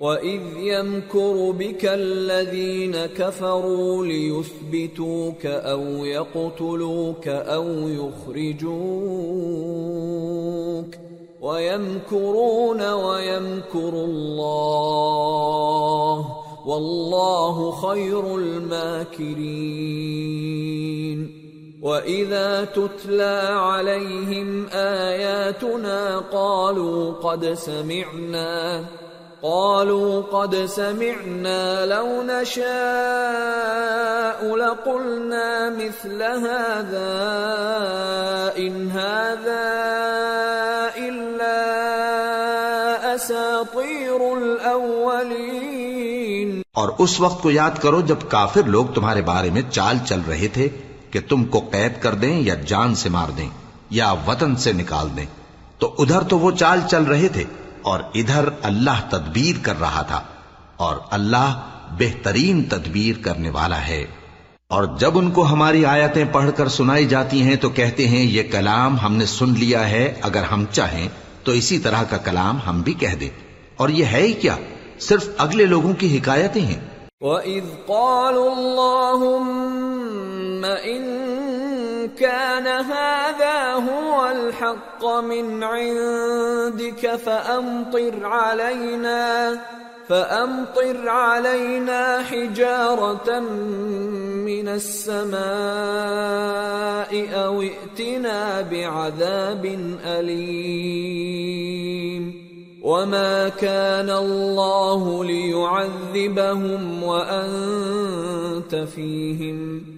وَإِذْ يَمْكُرُ بِكَ الَّذِينَ كَفَرُوا لِيُثْبِتُوكَ أَوْ يَقْتُلُوكَ أَوْ يُخْرِجُوكَ وَيَمْكُرُونَ وَيَمْكُرُ اللَّهُ وَاللَّهُ خَيْرُ الْمَاكِرِينَ وَإِذَا تُتْلَى عَلَيْهِمْ آيَاتُنَا قَالُوا قَدْ سَمِعْنَا قالوا قد سمعنا لو نشاء لقلنا مثل هذا ان هذا الا اساطير الاولين اور اس وقت کو یاد کرو جب کافر لوگ تمہارے بارے میں چال چل رہے تھے کہ تم کو قید کر دیں یا جان سے مار دیں یا وطن سے نکال دیں۔ تو ادھر تو وہ چال چل رہے تھے۔ اور ادھر اللہ تدبیر کر رہا تھا اور اللہ بہترین تدبیر کرنے والا ہے۔ اور جب ان کو ہماری آیتیں پڑھ کر سنائی جاتی ہیں تو کہتے ہیں، یہ کلام ہم نے سن لیا ہے، اگر ہم چاہیں تو اسی طرح کا کلام ہم بھی کہہ دیں۔ اور یہ ہے ہی کیا؟ صرف اگلے لوگوں کی حکایتیں ہیں۔ وَإِذْ قَالُوا اللَّهُمَّ إِن كان هذا هو الحق من عندك فأمطر علينا فأمطر علينا حجارة من السماء أو ائتنا بعذاب أليم. وما كان الله ليعذبهم وأنت فيهم.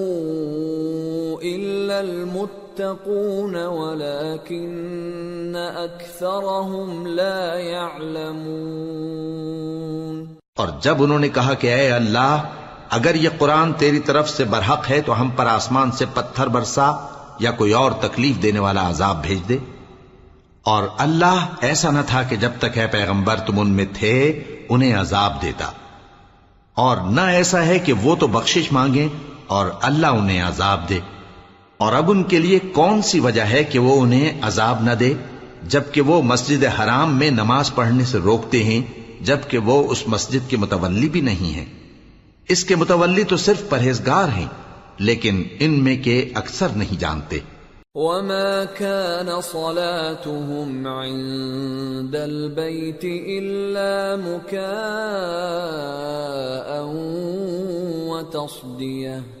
المتقون ولكن اکثرهم لا يعلمون. اور جب انہوں نے کہا کہ اے اللہ، اگر یہ قرآن تیری طرف سے برحق ہے تو ہم پر آسمان سے پتھر برسا یا کوئی اور تکلیف دینے والا عذاب بھیج دے۔ اور اللہ ایسا نہ تھا کہ جب تک ہے پیغمبر تم ان میں تھے، انہیں عذاب دیتا۔ اور نہ ایسا ہے کہ وہ تو بخشش مانگیں اور اللہ انہیں عذاب دے۔ اور اب ان کے لیے کون سی وجہ ہے کہ وہ انہیں عذاب نہ دے؟ جبکہ وہ مسجد حرام میں نماز پڑھنے سے روکتے ہیں، جبکہ وہ اس مسجد کے متولی بھی نہیں ہیں۔ اس کے متولی تو صرف پرہیزگار ہیں، لیکن ان میں کے اکثر نہیں جانتے۔ وما كان صلاتهم عند البيت إلا مكاء وتصديه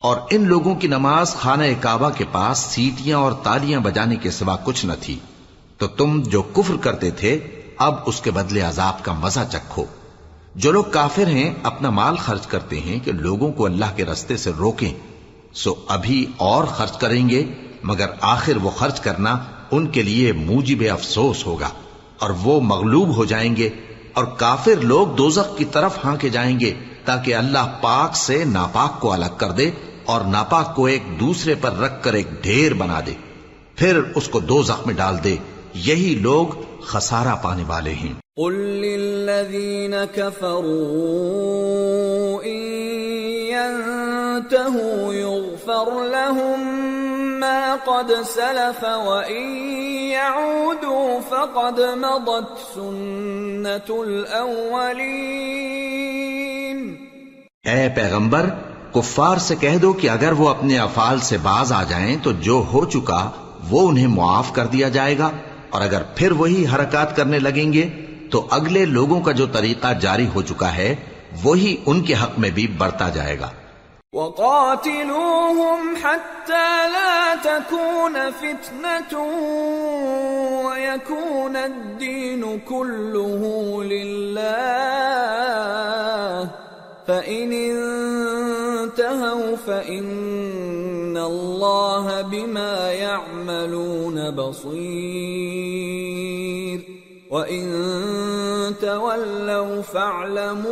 اور ان لوگوں کی نماز خانہ کعبہ کے پاس سیٹیاں اور تالیاں بجانے کے سوا کچھ نہ تھی۔ تو تم جو کفر کرتے تھے، اب اس کے بدلے عذاب کا مزہ چکھو۔ جو لوگ کافر ہیں، اپنا مال خرچ کرتے ہیں کہ لوگوں کو اللہ کے رستے سے روکیں۔ سو ابھی اور خرچ کریں گے، مگر آخر وہ خرچ کرنا ان کے لیے موجب افسوس ہوگا۔ اور وہ مغلوب ہو جائیں گے، اور کافر لوگ دوزخ کی طرف ہاں کے جائیں گے، تاکہ اللہ پاک سے ناپاک کو الگ کر دے۔ اور ناپاک کو ایک دوسرے پر رکھ کر ایک ڈھیر بنا دے۔ پھر اس کو دو زخم ڈال دے۔ یہی لوگ خسارہ پانے والے ہیں۔ قل للذين كفروا إن ينتهوا يغفر لهم ما قد سلف يعودوا فقد مضت سنة الأولين۔ اے پیغمبر کفار سے کہہ دو کہ اگر وہ اپنے افعال سے باز آ جائیں تو جو ہو چکا وہ انہیں معاف کر دیا جائے گا۔ اور اگر پھر وہی حرکات کرنے لگیں گے تو اگلے لوگوں کا جو طریقہ جاری ہو چکا ہے، وہی ان کے حق میں بھی بڑھتا جائے گا۔ وقاتلوهم حتى لا تكون فتنة ويكون الدين كله لله، فإن انتهوا فإن الله بما يعملون بصير. وإن تولوا فاعلموا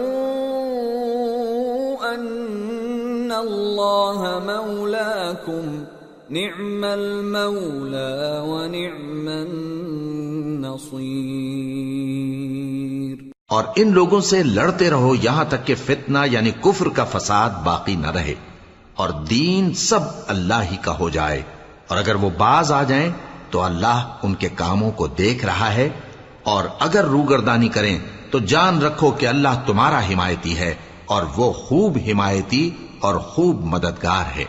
أن الله مولاكم. نعم المولى ونعم النصير. اور ان لوگوں سے لڑتے رہو یہاں تک کہ فتنہ یعنی کفر کا فساد باقی نہ رہے اور دین سب اللہ ہی کا ہو جائے اور اگر وہ باز آ جائیں تو اللہ ان کے کاموں کو دیکھ رہا ہے اور اگر روگردانی کریں تو جان رکھو کہ اللہ تمہارا حمایتی ہے اور وہ خوب حمایتی اور خوب مددگار ہے۔